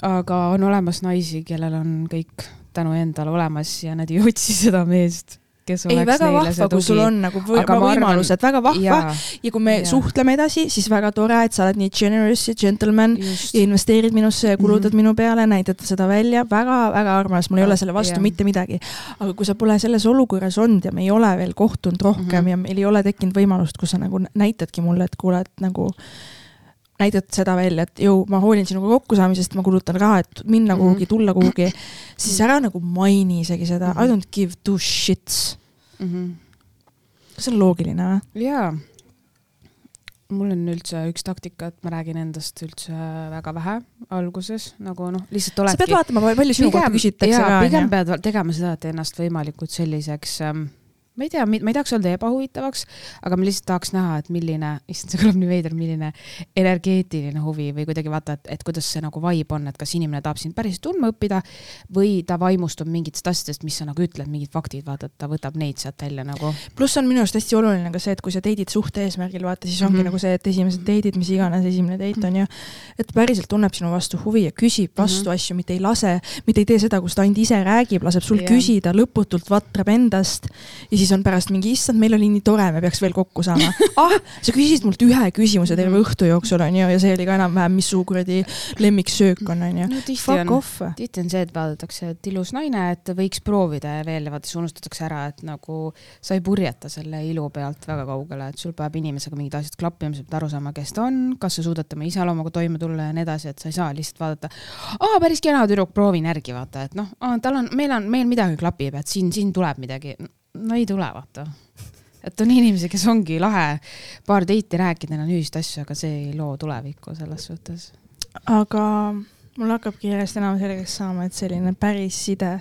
aga on olemas naisi, kellel on kõik tänu endale olemas ja nad ei otsi seda meest kes ei, väga vahva, kui sul on nagu või, võimalused arvan..., väga vahva ja, ja kui me ja. suhtleme edasi, siis väga tore, et sa oled nii generous ja gentleman Just. ja investeerid minusse ja kulutad mm -hmm. minu peale, näitad seda välja väga,, väga-väga armas, mul ei ole selle vastu ja. mitte midagi. aga kui sa pole selles olukorras olnud ja me ei ole veel kohtunud rohkem mm -hmm. ja meil ei ole tekkinud võimalust, kus sa nagu näitadki mulle, et kuule, et nagu näitad seda välja, et jõu, ma hoolin sinuga kokkusaamisest, ma kulutan raha, et minna -hmm. kuhugi, tulla kuhugi, [CLEARS THROAT] siis ära nagu maini isegi seda mm, -hmm. I don't give two shits mm. -hmm. see on loogiline või? jaa. mul on üldse üks taktika, et ma räägin endast üldse väga vähe alguses, nagu noh, lihtsalt oledki. sa pead vaatama, palju sinu kohta küsitakse pigem pead tegema seda, et ennast võimalikult selliseks ähm, ma ei tea, ma ei tahaks öelda ebahuvitavaks, aga ma lihtsalt tahaks näha, et milline, issand, see kõlab nii veider, milline energeetiline huvi või kuidagi vaata, et, et kuidas see nagu vibe on, et kas inimene tahab sind päriselt tundma õppida või ta vaimustub mingitest asjadest, mis sa nagu ütled, mingid faktid, vaata, et ta võtab neid sealt välja nagu. pluss on minu arust hästi oluline ka see, et kui sa date'id suhte eesmärgil, vaata, siis ongi mm -hmm. nagu see, et esimesed date'id, mis iganes esimene date on ju, et päriselt tunneb sinu vastu huvi ja küsib vastu mm -hmm. asju, mitte ei lase, mitte ei tee seda, kus ta ainult ise räägib, laseb sul yeah. küsida, lõputult vatrab endast ja siis siis on pärast mingi, issand, meil oli nii tore, me peaks veel kokku saama. [LAUGHS] ah, sa küsisid mult ühe küsimuse terve õhtu jooksul onju ja see oli ka enam-vähem, mis su kuradi lemmiksöök on onju. tihti on, tihti on see, et vaadatakse, et ilus naine, et võiks proovida ja veel ja vaata siis unustatakse ära, et nagu sa ei purjeta selle ilu pealt väga kaugele, et sul peab inimesega mingid asjad klappima, sa pead aru saama, kes ta on, kas sa suudad tema iseloomuga toime tulla ja nii edasi, et sa ei saa lihtsalt vaadata. aa, päris kena tüdruk, proovin järgi vaata, et noh, tal on, meil on, meil midagi klapib, et siin, siin tuleb midagi no ei tule, vaata. et on inimesi, kes ongi lahe paar teiti rääkida, neil on ühist asju, aga see ei loo tulevikku selles suhtes. aga mul hakkabki järjest enam selgeks saama, et selline päris side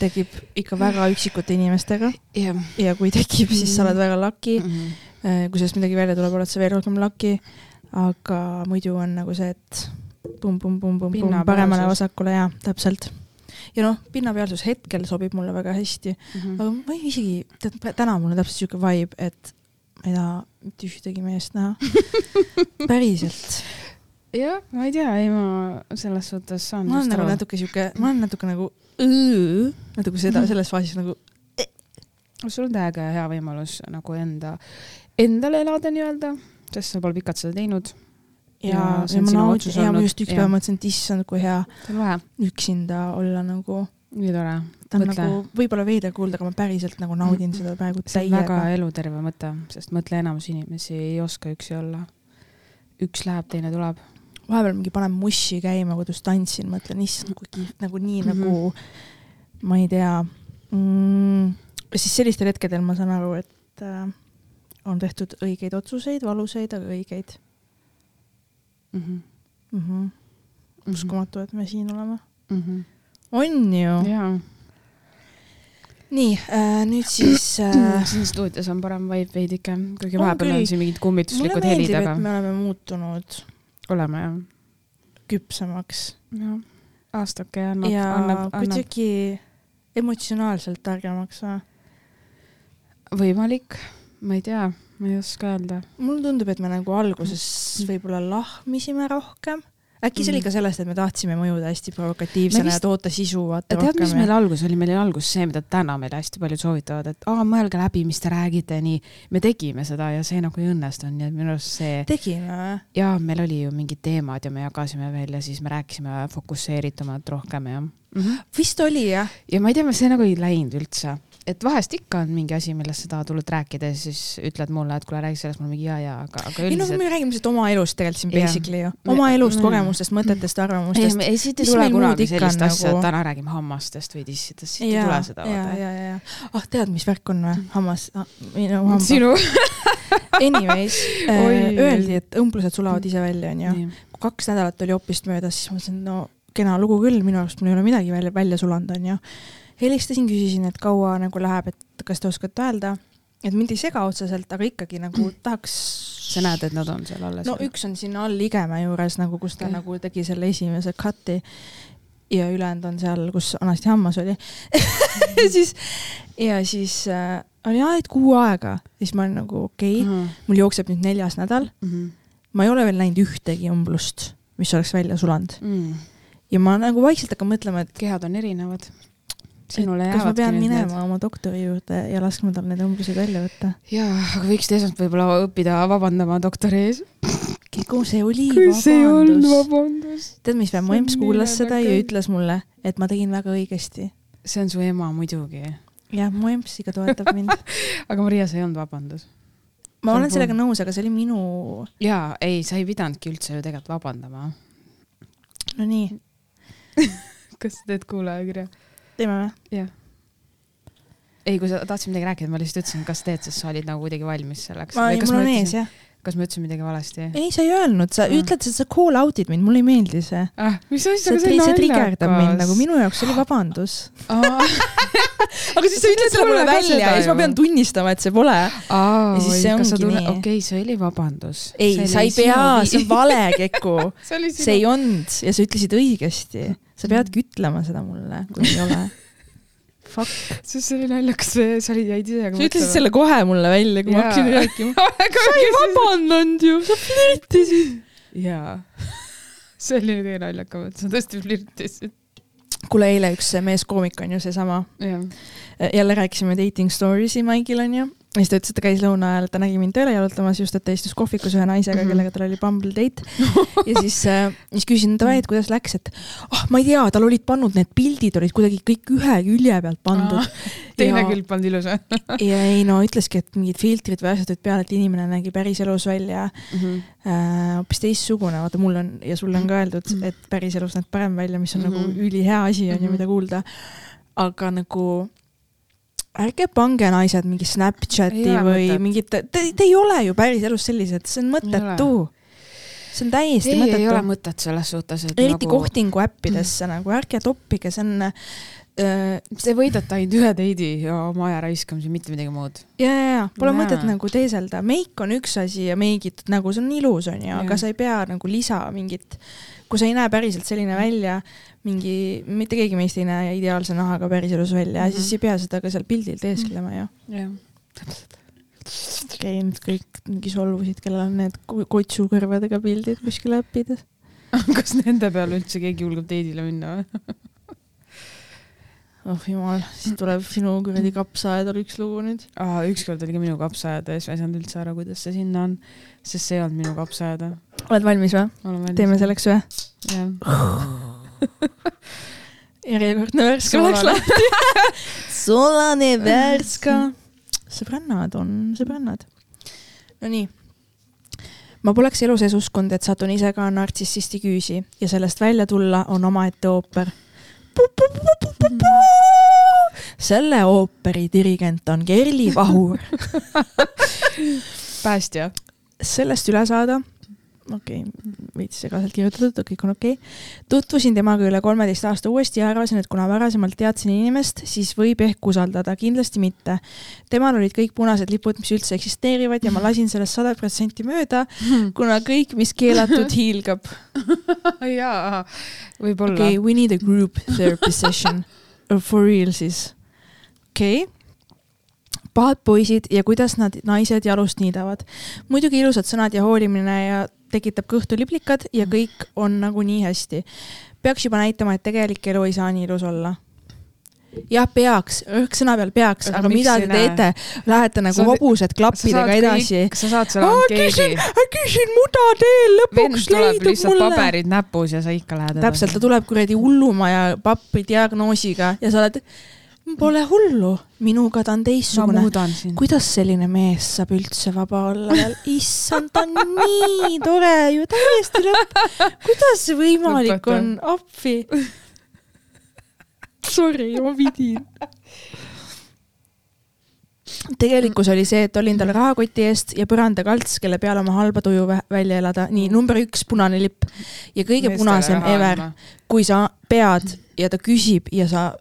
tekib ikka väga üksikute inimestega yeah.. ja kui tekib, siis sa oled väga lucky mm. -hmm. kui sellest midagi välja tuleb, oled sa veel rohkem lucky. aga muidu on nagu see, et pumm-pumm-pumm-pumm-pumm paremale-vasakule ja täpselt ja noh, pinnapealsus hetkel sobib mulle väga hästi mm, -hmm. aga ma ei isegi, tead, täna mul on täpselt siuke vibe, et ma ei taha mitte ühtegi meest näha [LAUGHS] päriselt. jah, ma ei tea, ei ma selles suhtes saan. ma olen nagu natuke siuke, ma olen natuke nagu natuke seda, mhm. selles faasis nagu. sul on täiega hea võimalus nagu enda, endale elada nii-öelda, sest sa pole pikalt seda teinud ja, ja ma naudin ja ma just üks päev mõtlesin, et issand, kui hea üksinda olla nagu. nii tore. ta on mõtle. nagu võib-olla veider kuulda, aga ma päriselt nagu naudin mm. seda praegu täiega. väga eluterve mõte, sest mõtle, enamus inimesi ei oska üksi olla. üks läheb, teine tuleb. vahepeal mingi panen mussi käima, kodus tantsin, mõtlen, issand, kui kihvt, nagu nii mm -hmm. nagu, ma ei tea mm,. siis sellistel hetkedel ma saan aru, et äh, on tehtud õigeid otsuseid, valusaid, aga õigeid mm. -hmm. Mm -hmm. uskumatu, et me siin oleme mm. -hmm. on ju? jaa nii äh,, nüüd siis äh.... [CLEARS THROAT] siin stuudios on parem vibe veidike, kuigi vahepeal on siin mingid kummituslikud helid, aga. me oleme muutunud. oleme jah. küpsemaks. jah, aastake annab. ja annab, kuidagi emotsionaalselt targemaks või? võimalik, ma ei tea ma ei oska öelda. mulle tundub, et me nagu alguses võib-olla lahmisime rohkem äkki see oli mm. ka sellest, et me tahtsime mõjuda hästi provokatiivsena vist... ja toota sisu, vaata rohkem. tead, mis meil algus oli, meil oli algus see, mida täna meile hästi paljud soovitavad, et aa, mõelge läbi, mis te räägite, nii. me tegime seda ja see nagu ei õnnestunud, nii et minu arust see. tegime või? jaa, meil oli ju mingid teemad ja me jagasime veel ja siis me rääkisime fokusseeritumalt rohkem ja mm. -hmm. vist oli jah. ja ma ei tea, see nagu ei läinud üldse et vahest ikka on mingi asi, millest sa tahad hullult rääkida ja siis ütled mulle, et kuule, räägi sellest, mul mingi ja, ja, aga, aga üldiselt. ei no me räägime lihtsalt oma elust tegelikult siin basically ju, oma elust, kogemustest, mõtetest, arvamustest. ei, siit ei tule kunagi sellist nagu... asja, et täna räägime hammastest või tissidest, siit ei tule seda. ja, ja, ja, ja, ah tead, mis värk on või, hammas ah,, minu hamba. sinu [LAUGHS] Anyways äh, öeldi, et õmblused sulavad ise välja, onju. kui kaks nädalat oli opist möödas, siis ma mõtlesin, no kena lugu küll, minu arust mul ei ole midagi välja, välja sulanud, onju helistasin, küsisin, et kaua nagu läheb, et kas te oskate öelda, et mind ei sega otseselt, aga ikkagi nagu tahaks. sa näed, et nad on seal alles? no üks on sinna all Igemäe juures nagu, kus ta okay. nagu tegi selle esimese cut'i ja ülejäänud on seal, kus vanasti hammas oli ja [LAUGHS] siis, ja siis äh, oli aa, et kuu aega, siis ma olin nagu okei okay, uh, -huh. mul jookseb nüüd neljas nädal. Mhm. -huh. ma ei ole veel näinud ühtegi umblust, mis oleks välja sulanud mm. ja ma nagu vaikselt hakkan mõtlema, et kehad on erinevad sinule jäävadki. kas ma pean minema need... oma doktori juurde ja laskma tal need umblused välja võtta? jaa, aga võiksid esmalt võib-olla õppida vabandama doktori ees. kui see oli kui vabandus. see ei olnud vabandus. tead, mis või, mu emps kuulas seda ja ütles mulle, et ma tegin väga õigesti. see on su ema muidugi. jah, mu emps ikka toetab mind [LAUGHS] aga Maria, see ei olnud vabandus. ma olen sellega nõus, aga see oli minu. jaa, ei, sa ei pidanudki üldse ju tegelikult vabandama. no nii [LAUGHS] kas sa teed kuulajakirja? Teeme või? jah. ei, kui sa tahtsid midagi rääkida, ma lihtsalt ütlesin, kas teed, sest sa olid nagu kuidagi valmis selleks. ma, mul on ees, jah kas ma ütlesin midagi valesti? ei, sa ei öelnud, sa ah. ütled, et sa call out'id mind, mulle ei meeldi see ah,. mis asja, aga see on trigerdab mind nagu minu jaoks oli vabandus ah. [LAUGHS] aga siis sa ütled selle mulle välja ja siis ma pean tunnistama, et see pole. ja siis see ongi tunne... nii. okei okay,, see oli vabandus. ei, sa ei pea, see on vale, Keku [LAUGHS] see ei olnud ja sa ütlesid õigesti sa peadki ütlema seda mulle, kui ei ole. [LAUGHS] Fuck. sest see oli naljakas, sa olid, jäid ise sa ütlesid selle kohe mulle välja, kui ma hakkasin rääkima [LAUGHS] sa ei vabandanud ju, sa flirtisid. jaa. [LAUGHS] see oli kõige naljakam, et sa tõesti flirtisid. kuule, eile üks meeskoomik on ju seesama, jälle rääkisime dating stories'i Maigil onju. Ja siis ta ütles, et ta käis lõuna ajal, ta nägi mind tööle jalutamas just, et ta istus kohvikus ühe naisega mm, Mhm. -hmm. kellega tal oli Bumble date. [LAUGHS] ja siis äh,, siis küsin davai, et kuidas läks, et ah, ma ei tea, tal olid pannud need pildid olid kuidagi kõik ühe külje pealt pandud. teine ja, külg polnud ilus või [LAUGHS] ja ei no ütleski, et mingid filtrid või asjad olid peal, et inimene nägi päriselus välja Mhm. äh, hoopis teistsugune, vaata mul on ja sulle on ka öeldud, Mhm. et päriselus näed parem välja, mis on mm Mhm. -hmm. nagu ülihea asi on ju, Mhm. mida kuulda. aga nagu ärge pange naised mingi Snapchati Ei või mingit, te, te ei ole ju päriselus sellised, see on mõttetu. see on täiesti ei, ei ole mõttetu. mõtet selles suhtes, et eriti nagu kohtingu äppidesse [CLEARS THROAT] nagu ärge toppige, see on äh, Te võidate ainult ühe date'i ja oma aja raiskamise, mitte midagi muud. ja, ja, ja pole Jaa. mõtet nagu teeselda, meik on üks asi ja meigitud nägu, see on ilus, onju, aga sa ei pea nagu lisa mingit, kui sa ei näe päriselt selline välja, mingi, mitte keegi meist ei näe ideaalse nahaga päriselus välja mm, Mhm. -hmm. siis ei pea seda ka seal pildil teesklema ju. jah. okei, nüüd kõik mingi solvusid, kellel on need ko- kotsukõrvadega pildid kuskil äppides. [LAUGHS] kas nende peale üldse keegi julgeb date'ile minna või? [LAUGHS] oh jumal, siis tuleb sinu kuradi kapsaaedal üks lugu nüüd. ükskord oli ka minu kapsaaeda ja siis ma ei saanud üldse aru, kuidas see sinna on, sest see ei olnud minu kapsaaeda. oled valmis või? teeme. selleks ühe? jah. [LAUGHS] järjekordne värske läks lahti. [LAUGHS] soolane värska. sõbrannad on sõbrannad. Nonii. ma poleks elu sees uskunud, et satun ise ka nartsissisti küüsi ja sellest välja tulla on omaette ooper. Selle ooperi dirigent on Kerli Vahur. päästja. sellest üle saada, okei okay,, veits segaselt kirjutatud, kõik on okei okay.. tutvusin temaga üle kolmeteist aasta uuesti ja arvasin, et kuna varasemalt teadsin inimest, siis võib ehk usaldada, kindlasti mitte. temal olid kõik punased lipud, mis üldse eksisteerivad ja ma lasin sellest sada protsenti mööda, [LAUGHS] kuna kõik, mis keelatud, hiilgab. [LAUGHS] jaa, võib-olla okei okay,, we need a group therapy session. [LAUGHS] For real siis. okei okay pahad poisid ja kuidas nad naised jalust niidavad. muidugi ilusad sõnad ja hoolimine ja tekitab kõhtu liblikad ja kõik on nagunii hästi. peaks juba näitama, et tegelik elu ei saa nii ilus olla. jah, peaks, rõhk sõna peal peaks, Aga mida te teete? Lähete nagu hobused klappidega edasi. sa saad seal ainult keegi. küsin muda teel lõpuks leidub mulle. paberid näpus ja sa ikka lähed täpselt, ta tuleb kuradi hullumaja pappi diagnoosiga ja sa oled, pole hullu, minuga ta on teistsugune. kuidas selline mees saab üldse vaba olla veel? [LAUGHS] issand, ta on nii tore ju, täiesti lõpp. kuidas see võimalik Lõpeta. on, appi. [LAUGHS] Sorry, ma pidin. tegelikkus oli see, et olin tal rahakoti eest ja põrandakalts, kelle peal oma halba tuju vä- välja elada. nii, number üks punane lipp ja kõige punasem ever, kui sa pead ja ta küsib ja sa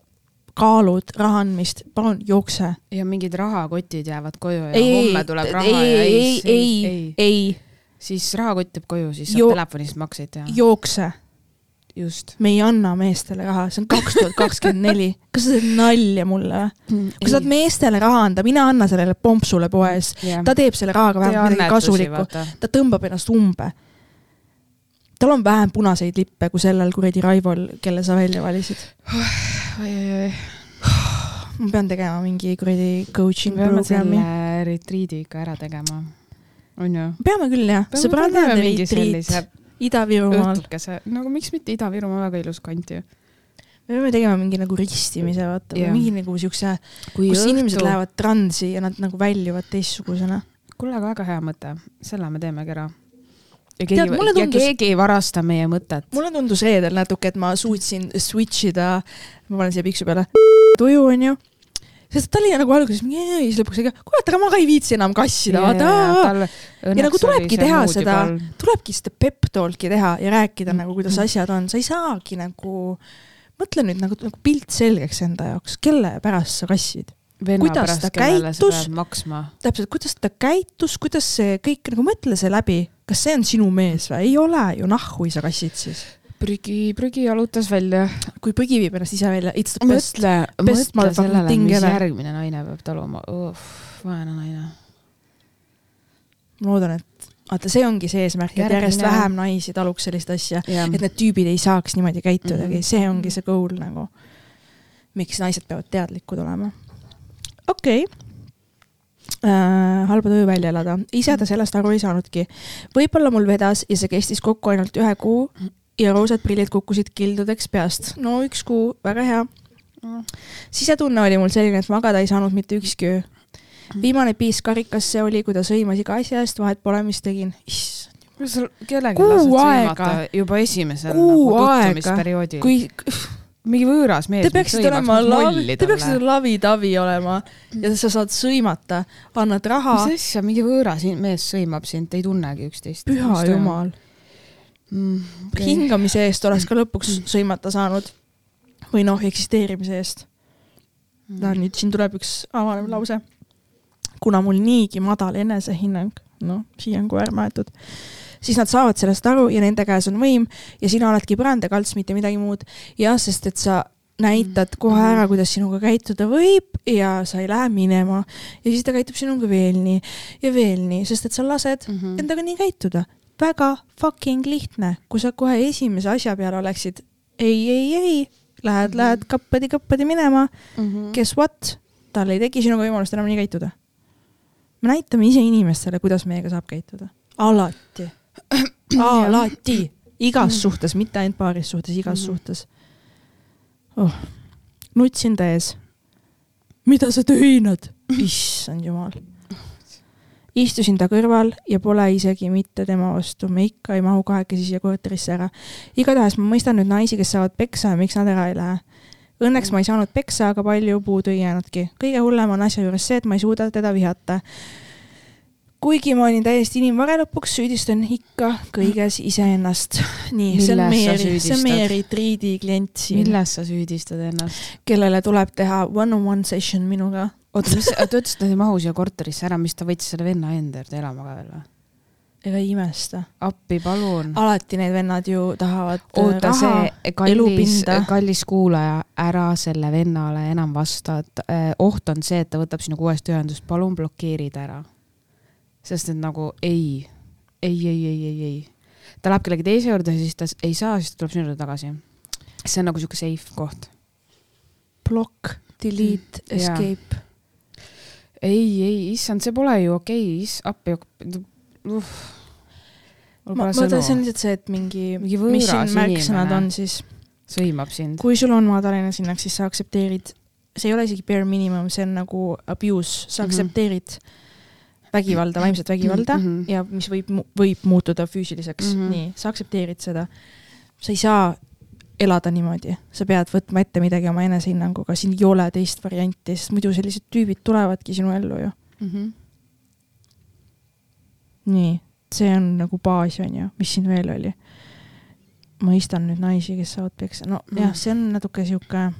kaalud raha andmist, palun jookse. ja mingid rahakotid jäävad koju ja ei, ei, homme tuleb raha ei, ja ei, ei, ei, ei, siis rahakott jääb koju, siis saab Jo- telefonist makseid teha. jookse. just. me ei anna meestele raha, see on kaks tuhat kakskümmend neli. [LAUGHS] kas sa teed nalja mulle või? kui sa tahad meestele raha anda, mine anna sellele pompsule poes. ta teeb selle rahaga vähemalt midagi kasulikku. ta tõmbab ennast umbe. Tal on vähem punaseid lippe kui sellel kuradi Raivol, kelle sa välja valisid. ma pean tegema mingi kuradi coaching programmi. retriidi ikka ära tegema. on ju? peame küll jah, sõbrannade retriit Ida-Virumaal. õhtukese, nagu miks mitte Ida-Virumaa, väga ilus kant ju. me peame tegema mingi nagu ristimise, vaata yeah., mingi nagu siukse, kus õhtu... inimesed lähevad transi ja nad nagu väljuvad teistsugusena. kuule, aga väga hea mõte, selle me teemegi ära. Ja keegi, ja tundus- keegi ei varasta meie mõtet. mulle tundus reedel natuke, et ma suutsin switch ida, ma panen siia piksu peale, tuju onju. sest ta oli nagu alguses mingi, ja siis lõpuks kuule, aga ma ka ei viitsi enam kassida, vaata. ja nagu tulebki teha seda, tulebki seda pep talk'i teha ja rääkida Mm. nagu, kuidas asjad on, sa ei saagi nagu, mõtle nüüd nagu, nagu pilt selgeks enda jaoks, kelle pärast sa kassid. Kuidas ta, käitus? täpselt, kuidas ta käitus, kuidas see kõik nagu mõtle see läbi, kas see on sinu mees või ei ole ju, nahhu sa kassid siis. prügi, prügi jalutas välja. kui prügi viib ennast ise välja, it's the best. mõtle, mõtle sellele, mis järgmine naine peab taluma. vaene naine. ma loodan, et vaata, see ongi see eesmärk, et järjest vähem naisi taluks sellist asja, jah et need tüübid ei saaks niimoodi käitudagi mm. -hmm. see ongi see goal nagu. miks naised peavad teadlikud olema. Okei okay. äh,. halba tuju välja elada, ise ta sellest aru ei saanudki. võib-olla mul vedas ja see kestis kokku ainult ühe kuu ja roosad prillid kukkusid kildudeks peast. no üks kuu, väga hea. sisetunne oli mul selline, et magada ei saanud mitte ükski öö. viimane piis karikasse oli, kui ta sõimas iga asja eest, vahet pole, mis tegin. issand, kuidas sa kellelgi Kuu lased sõimata juba esimesel nagu tutvumisperioodil? kui mingi võõras mees Te peaksite olema lavi, te peaksite lavi-tavi olema ja sa saad sõimata, annad raha, mis asja, mingi võõras mees sõimab sind, te ei tunnegi üksteist. püha jumal. mm,. Okay. hingamise eest oleks ka lõpuks sõimata saanud. või noh, eksisteerimise eest. no nüüd siin tuleb üks avanev lause. kuna mul niigi madal enesehinnang, noh, siia on koer maetud, siis nad saavad sellest aru ja nende käes on võim ja sina oledki põrandakalts, mitte midagi muud. jah, sest et sa näitad kohe ära, kuidas sinuga käituda võib ja sa ei lähe minema ja siis ta käitub sinuga veel nii ja veel nii, sest et sa lased mm -hmm. endaga nii käituda. väga fucking lihtne, kui sa kohe esimese asja peale oleksid ei, ei, ei, lähed mm, -hmm. lähed kappadi-kappadi minema, mm -hmm. guess what, tal ei teki sinuga võimalust enam nii käituda. me näitame ise inimestele, kuidas meiega saab käituda. alati, alati, igas suhtes, mitte ainult paaris suhtes, igas Mhm. suhtes oh.. nutsin ta ees. mida sa töinad? issand jumal. istusin ta kõrval ja pole isegi mitte tema vastu, me ikka ei mahu kahekesi siia korterisse ära. igatahes ma mõistan nüüd naisi, kes saavad peksa ja miks nad ära ei lähe. Õnneks ma ei saanud peksa, aga palju puudu ei jäänudki. kõige hullem on asja juures see, et ma ei suuda teda vihata. Kuigi ma olin täiesti inimvare lõpuks, süüdistan ikka kõiges iseennast. nii, see on meie, see on meie retriidi klient siin, milles sa süüdistad ennast? kellele tuleb teha one-on-one session minuga. oota, mis, ta ütles, et ta ei mahu siia korterisse ära, mis ta võttis selle venna enda juurde elama ka veel või? ega ei imesta. appi, palun. alati need vennad ju tahavad äh, oota, see kallis kallis kuulaja, ära selle vennale enam vasta, et äh, oht on see, et ta võtab sinuga uuesti ühendust, palun blokeeri ta ära. Sest et nagu ei, ei, ei, ei, ei, ei. ta läheb kellegi teise juurde, siis ta ei saa, siis ta tuleb sinu juurde tagasi. see on nagu sihuke safe koht. plokk, delete, Mm, escape. ei, ei, issand, see pole ju okei okay., appi, uh.. ma pole mõtlen, see on lihtsalt see, et mingi, Mingi mis siin märksõnad on siis, sõimab sind. kui sul on madal enesehinnang, siis sa aktsepteerid, see ei ole isegi bare minimum, see on nagu abuse, sa Mhm. aktsepteerid vägivalda, vaimset vägivalda mm. -hmm. ja mis võib, võib muutuda füüsiliseks mm, Mhm. -hmm. nii, sa aktsepteerid seda. sa ei saa elada niimoodi, sa pead võtma ette midagi oma enesehinnanguga, siin ei ole teist varianti, sest muidu sellised tüübid tulevadki sinu ellu ju. Mm -hmm. nii, see on nagu baas, on ju, mis siin veel oli? mõistan nüüd naisi, kes saavad peksa, no Mm. jah, see on natuke sihuke.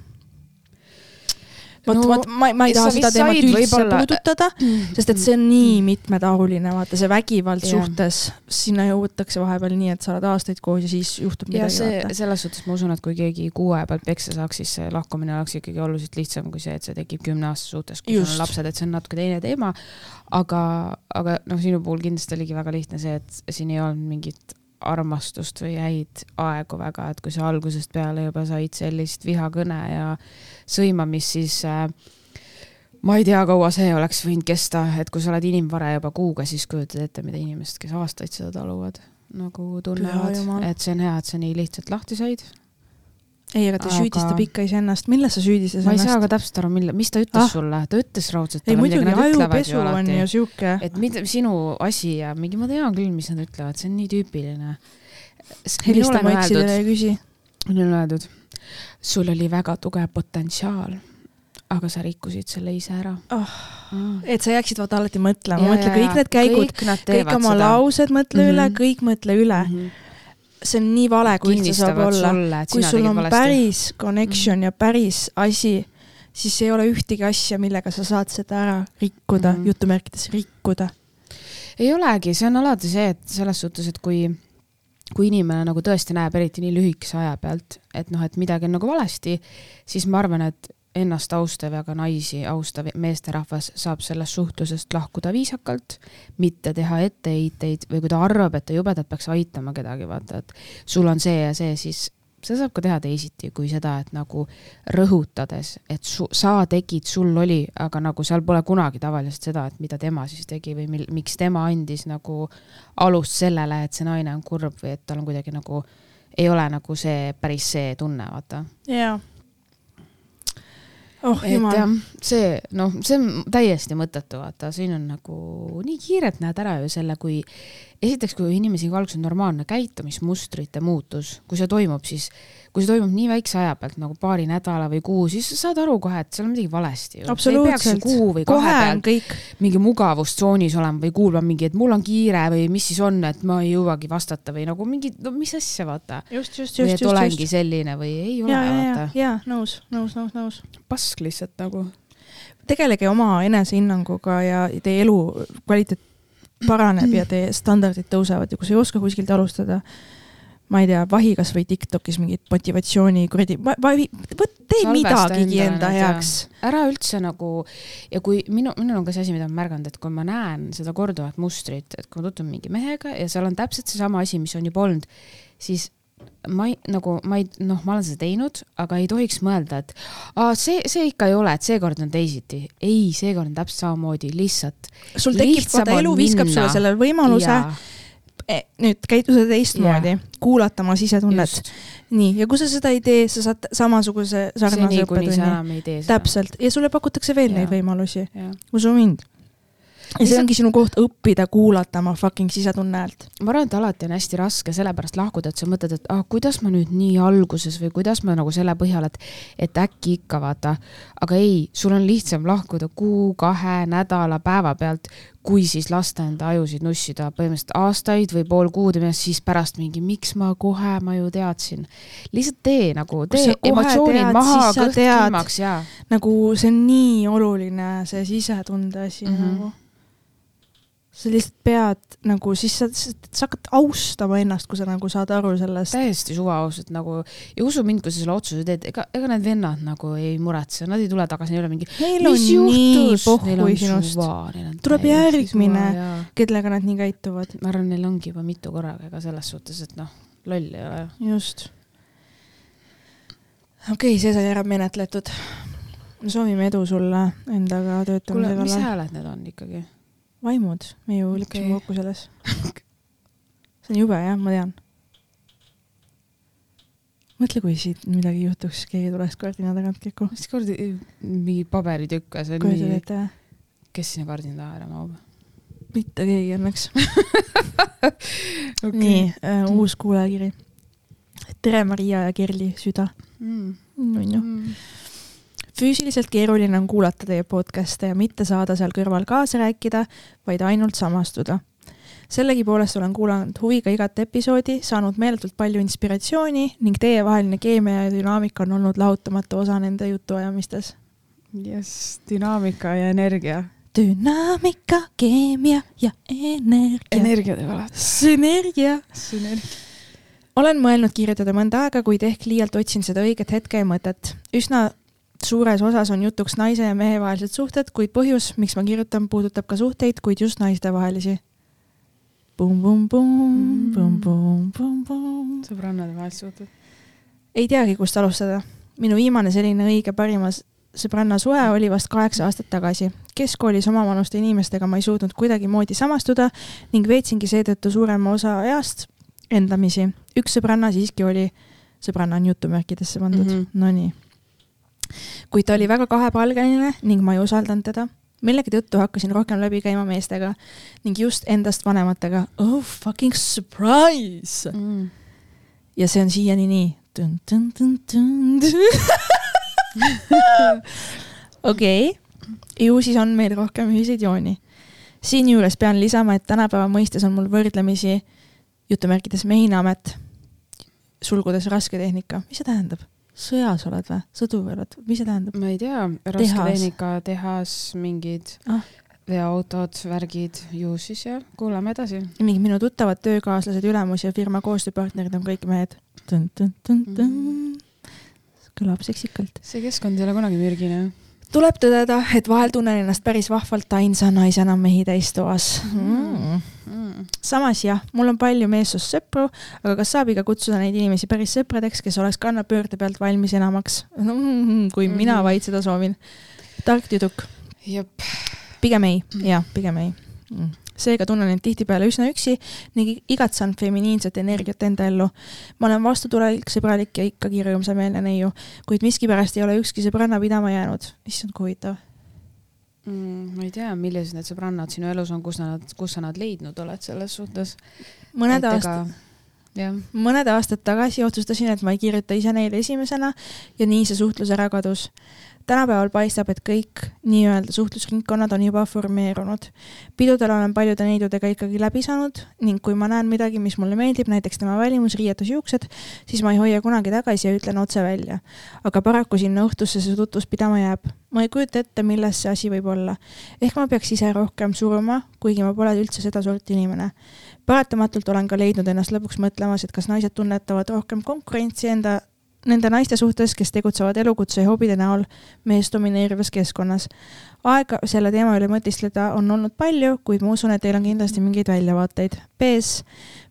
Vot No, vot ma, ma ei taha seda teemat üldse võib-olla- puudutada, sest et see on nii mitmetahuline, vaata see vägivald Jah. suhtes, sinna jõutakse vahepeal nii, et sa oled aastaid koos ja siis juhtub ja midagi see, selles suhtes ma usun, et kui keegi kuu aja pealt peksa saaks, siis see lahkumine oleks ikkagi oluliselt lihtsam kui see, et see tekib kümne aasta suhtes, kui sul on lapsed, et see on natuke teine teema. aga, aga noh, sinu puhul kindlasti oligi väga lihtne see, et siin ei olnud mingit armastust või häid aegu väga, et kui sa algusest peale juba said sellist vihakõne ja sõimamist, siis äh, ma ei tea, kaua see oleks võinud kesta, et kui sa oled inimvare juba kuuga, siis kujutad ette, mida inimesed, kes aastaid seda taluvad, nagu tunnevad et see on hea, et sa nii lihtsalt lahti said. ei, aga ta aga- süüdistab ikka iseennast, milles sa süüdistad ma ei saa ennast ka? täpselt aru, mille, mis ta ütles Ah. sulle, ta ütles raudselt ei muidugi, ajupesu ju on ju, sihuke. et mida sinu asi ja mingi, ma tean küll, mis nad ütlevad, see on nii tüüpiline. helista mu eksidele ja küsi. minul on öeldud, sul oli väga tugev potentsiaal, aga sa rikkusid selle ise ära mm.. et sa jääksid vaata alati mõtlema, mõtle kõik need käigud, kõik, kõik oma seda. laused mõtle mm -hmm. üle Mhm., kõik mõtle üle mm. -hmm. see on nii vale, kui üldse saab olla. kui sul on valesti. päris connection ja päris asi, siis ei ole ühtegi asja, millega sa saad seda ära rikkuda mm. -hmm., jutumärkides rikkuda. ei olegi, see on alati see, et selles suhtes, et kui, kui inimene nagu tõesti näeb, eriti nii lühikese aja pealt, et noh, et midagi on nagu valesti, siis ma arvan, et ennast austav ja ka naisi austav meesterahvas saab sellest suhtlusest lahkuda viisakalt, mitte teha etteheiteid või kui ta arvab, et ta jubedalt peaks aitama kedagi, vaata, et sul on see ja see, siis seda saab ka teha teisiti kui seda, et nagu rõhutades, et su, sa tegid, sul oli, aga nagu seal pole kunagi tavaliselt seda, et mida tema siis tegi või mil, miks tema andis nagu alust sellele, et see naine on kurb või et tal on kuidagi nagu, ei ole nagu see päris see tunne, vaata. jaa. Oh et jumal. jah, see noh, see on täiesti mõttetu, vaata, siin on nagu nii kiirelt näed ära ju selle, kui esiteks, kui inimesega alguses on normaalne käitumismustrite muutus, kui see toimub, siis kui see toimub nii väikse aja pealt nagu paari nädala või kuu, siis sa saad aru kohe, et seal on midagi valesti absoluutselt, või kahe kohe on kõik, mingi mugavustsoonis olema või kuulma mingi, et mul on kiire või mis siis on, et ma ei jõuagi vastata või nagu mingi, no mis asja, vaata. just, just, või just, et just, olengi just. selline või ei ole, vaata., ja nõus, nõus, nõus, nõus. pask lihtsalt nagu. tegelege oma enesehinnanguga ja teie elu kvaliteet paraneb ja teie standardid tõusevad ja kui sa ei oska kuskilt alustada, ma ei tea, vahi kasvõi Tiktokis mingit motivatsiooni kuradi, vot tee midagigi enda heaks. ära üldse nagu ja kui minu, minul on ka see asi, mida ma märganud, et kui ma näen seda korduvat mustrit, et kui ma tutvun mingi mehega ja seal on täpselt seesama asi, mis on juba olnud, siis ma ei, nagu ma ei, noh, ma olen seda teinud, aga ei tohiks mõelda, et aa, see, see ikka ei ole, et seekord on teisiti. ei, seekord on täpselt samamoodi, lihtsalt. sul tekib, vaata elu viskab sulle selle võimaluse e, nüüd käituda teistmoodi, kuulata oma sisetunnet. nii, ja kui sa seda ei tee, sa saad samasuguse sarnase õppetunni. täpselt, ja sulle pakutakse veel Jaa. neid võimalusi, jah usu mind. ja see ongi sinu koht õppida kuulata oma fucking sisetunne häält. ma arvan, et alati on hästi raske sellepärast lahkuda, et sa mõtled, et ah, kuidas ma nüüd nii alguses või kuidas ma nagu selle põhjal, et, et äkki ikka vaata. aga ei, sul on lihtsam lahkuda kuu, kahe, nädala, päeva pealt, kui siis lasta enda ajusid nussida põhimõtteliselt aastaid või pool kuud ja siis pärast mingi, miks ma kohe, ma ju teadsin. lihtsalt tee nagu, tee emotsioonid tead, maha, kõht külmaks ja. nagu see on nii oluline, see sisetunde asi mm. -hmm. nagu. Sa lihtsalt pead nagu siis sa, sa, hakkad austama ennast, kui sa nagu saad aru sellest. täiesti suvaausalt nagu ja usu mind, kui sa selle otsuse teed, ega, ega need vennad nagu ei muretse, nad ei tule tagasi, neil ei ole mingi Neil on mis nii pohhui sinust. suva, Tuleb järgmine. suva kellega nad nii käituvad. ma arvan, neil ongi juba mitu korraga, ega selles suhtes, et noh, loll ei ole. just. okei okay,, see sai ära menetletud. me soovime edu sulle endaga kuule, töötamise mis kallal. hääled need on ikkagi? vaimud, me ju leppisime Okei. kokku selles. see on jube jah, ma tean. mõtle, kui siit midagi juhtuks, keegi tuleks kardina tagant käiku. mis kord mingi paberitükk ja see on kujutad nii, või? kes sinna kardina taha ära mahub mitte keegi õnneks. [LAUGHS] okay. nii äh,, uus kuulajakiri. tere, Maria ja Kerli süda. mm.. onju. Mm. Füüsiliselt keeruline on kuulata teie podcast'e ja mitte saada seal kõrval kaasa rääkida, vaid ainult samastuda. sellegipoolest olen kuulanud huviga igat episoodi, saanud meeletult palju inspiratsiooni ning teievaheline keemia ja dünaamika on olnud lahutamatu osa nende jutuajamistes. jess, dünaamika ja energia. dünaamika, keemia ja energia. energia teeb alati. sünergia. sünergia. olen mõelnud kirjutada mõnda aega, kuid ehk liialt otsin seda õiget hetke ja mõtet. üsna suures osas on jutuks naise ja mehe vahelised suhted, kuid põhjus, miks ma kirjutan, puudutab ka suhteid, kuid just naistevahelisi. sõbrannade vahelised suhted. ei teagi, kust alustada. minu viimane selline õige parimas sõbranna suhe oli vast kaheksa aastat tagasi. keskkoolis omavanuste inimestega ma ei suutnud kuidagimoodi samastuda ning veetsingi seetõttu suurema osa ajast endamisi. üks sõbranna siiski oli, sõbranna on jutumärkidesse pandud mm. -hmm. nonii. Kuid ta oli väga kahepalgeline ning ma ei usaldanud teda. millegi tõttu hakkasin rohkem läbi käima meestega ning just endast vanematega. Oh fucking surprise! Mm. ja see on siiani nii. [LAUGHS] okei, ju siis on meil rohkem ühiseid jooni. siinjuures pean lisama, et tänapäeva mõistes on mul võrdlemisi jutumärkides mehinamet, sulgudes rasketehnika, mis see tähendab? Sõjas oled või? sõdur oled, mis see tähendab? ma ei tea, rasketehnika tehas, mingid Ah. veoautod, värgid, ju siis jah, kuulame edasi. ning minu tuttavad töökaaslased, ülemus ja firma koostööpartnerid on kõik mehed. kõlab seksikalt. see keskkond ei ole kunagi mürgine. Tuleb tõdeda, et vahel tunnen ennast päris vahvalt ainsa naisena mehi täistoas mm.. Mm. samas jah, mul on palju meessoost sõpru, aga kas saab ikka kutsuda neid inimesi päris sõpradeks, kes oleks kannapöörde pealt valmis enamaks no? [LAUGHS] kui Mhm. mina vaid seda soovin. tark tüdruk, pigem ei, jah, pigem ei. Seega tunnen end tihtipeale üsna üksi ning igatsen feminiinset energiat enda ellu. ma olen vastutulelik, sõbralik ja ikkagi rõõmsameelne neiu, kuid miskipärast ei ole ükski sõbranna pidama jäänud. issand, kui huvitav. Mm, ma ei tea, millised need sõbrannad sinu elus on, kus nad, kus sa nad leidnud oled selles suhtes. mõned aastad, jah, mõned aastad tagasi otsustasin, et ma ei kirjuta ise neile esimesena ja nii see suhtlus ära kadus. Tänapäeval paistab, et kõik nii-öelda suhtlusringkonnad on juba formeerunud. pidudel olen paljude neidudega ikkagi läbi saanud ning kui ma näen midagi, mis mulle meeldib, näiteks tema välimus, riietus, juuksed, siis ma ei hoia kunagi tagasi ja ütlen otse välja. aga paraku sinna õhtusse see tutvus pidama jääb. ma ei kujuta ette, milles see asi võib olla. ehk ma peaks ise rohkem suruma, kuigi ma pole üldse seda sorti inimene paratamatult olen ka leidnud ennast lõpuks mõtlemas, et kas naised tunnetavad rohkem konkurentsi enda, nende naiste suhtes, kes tegutsevad elukutse ja hobide näol meest domineerivas keskkonnas. aega selle teema üle mõtiskleda on olnud palju, kuid ma usun, et teil on kindlasti mingeid väljavaateid. B-s,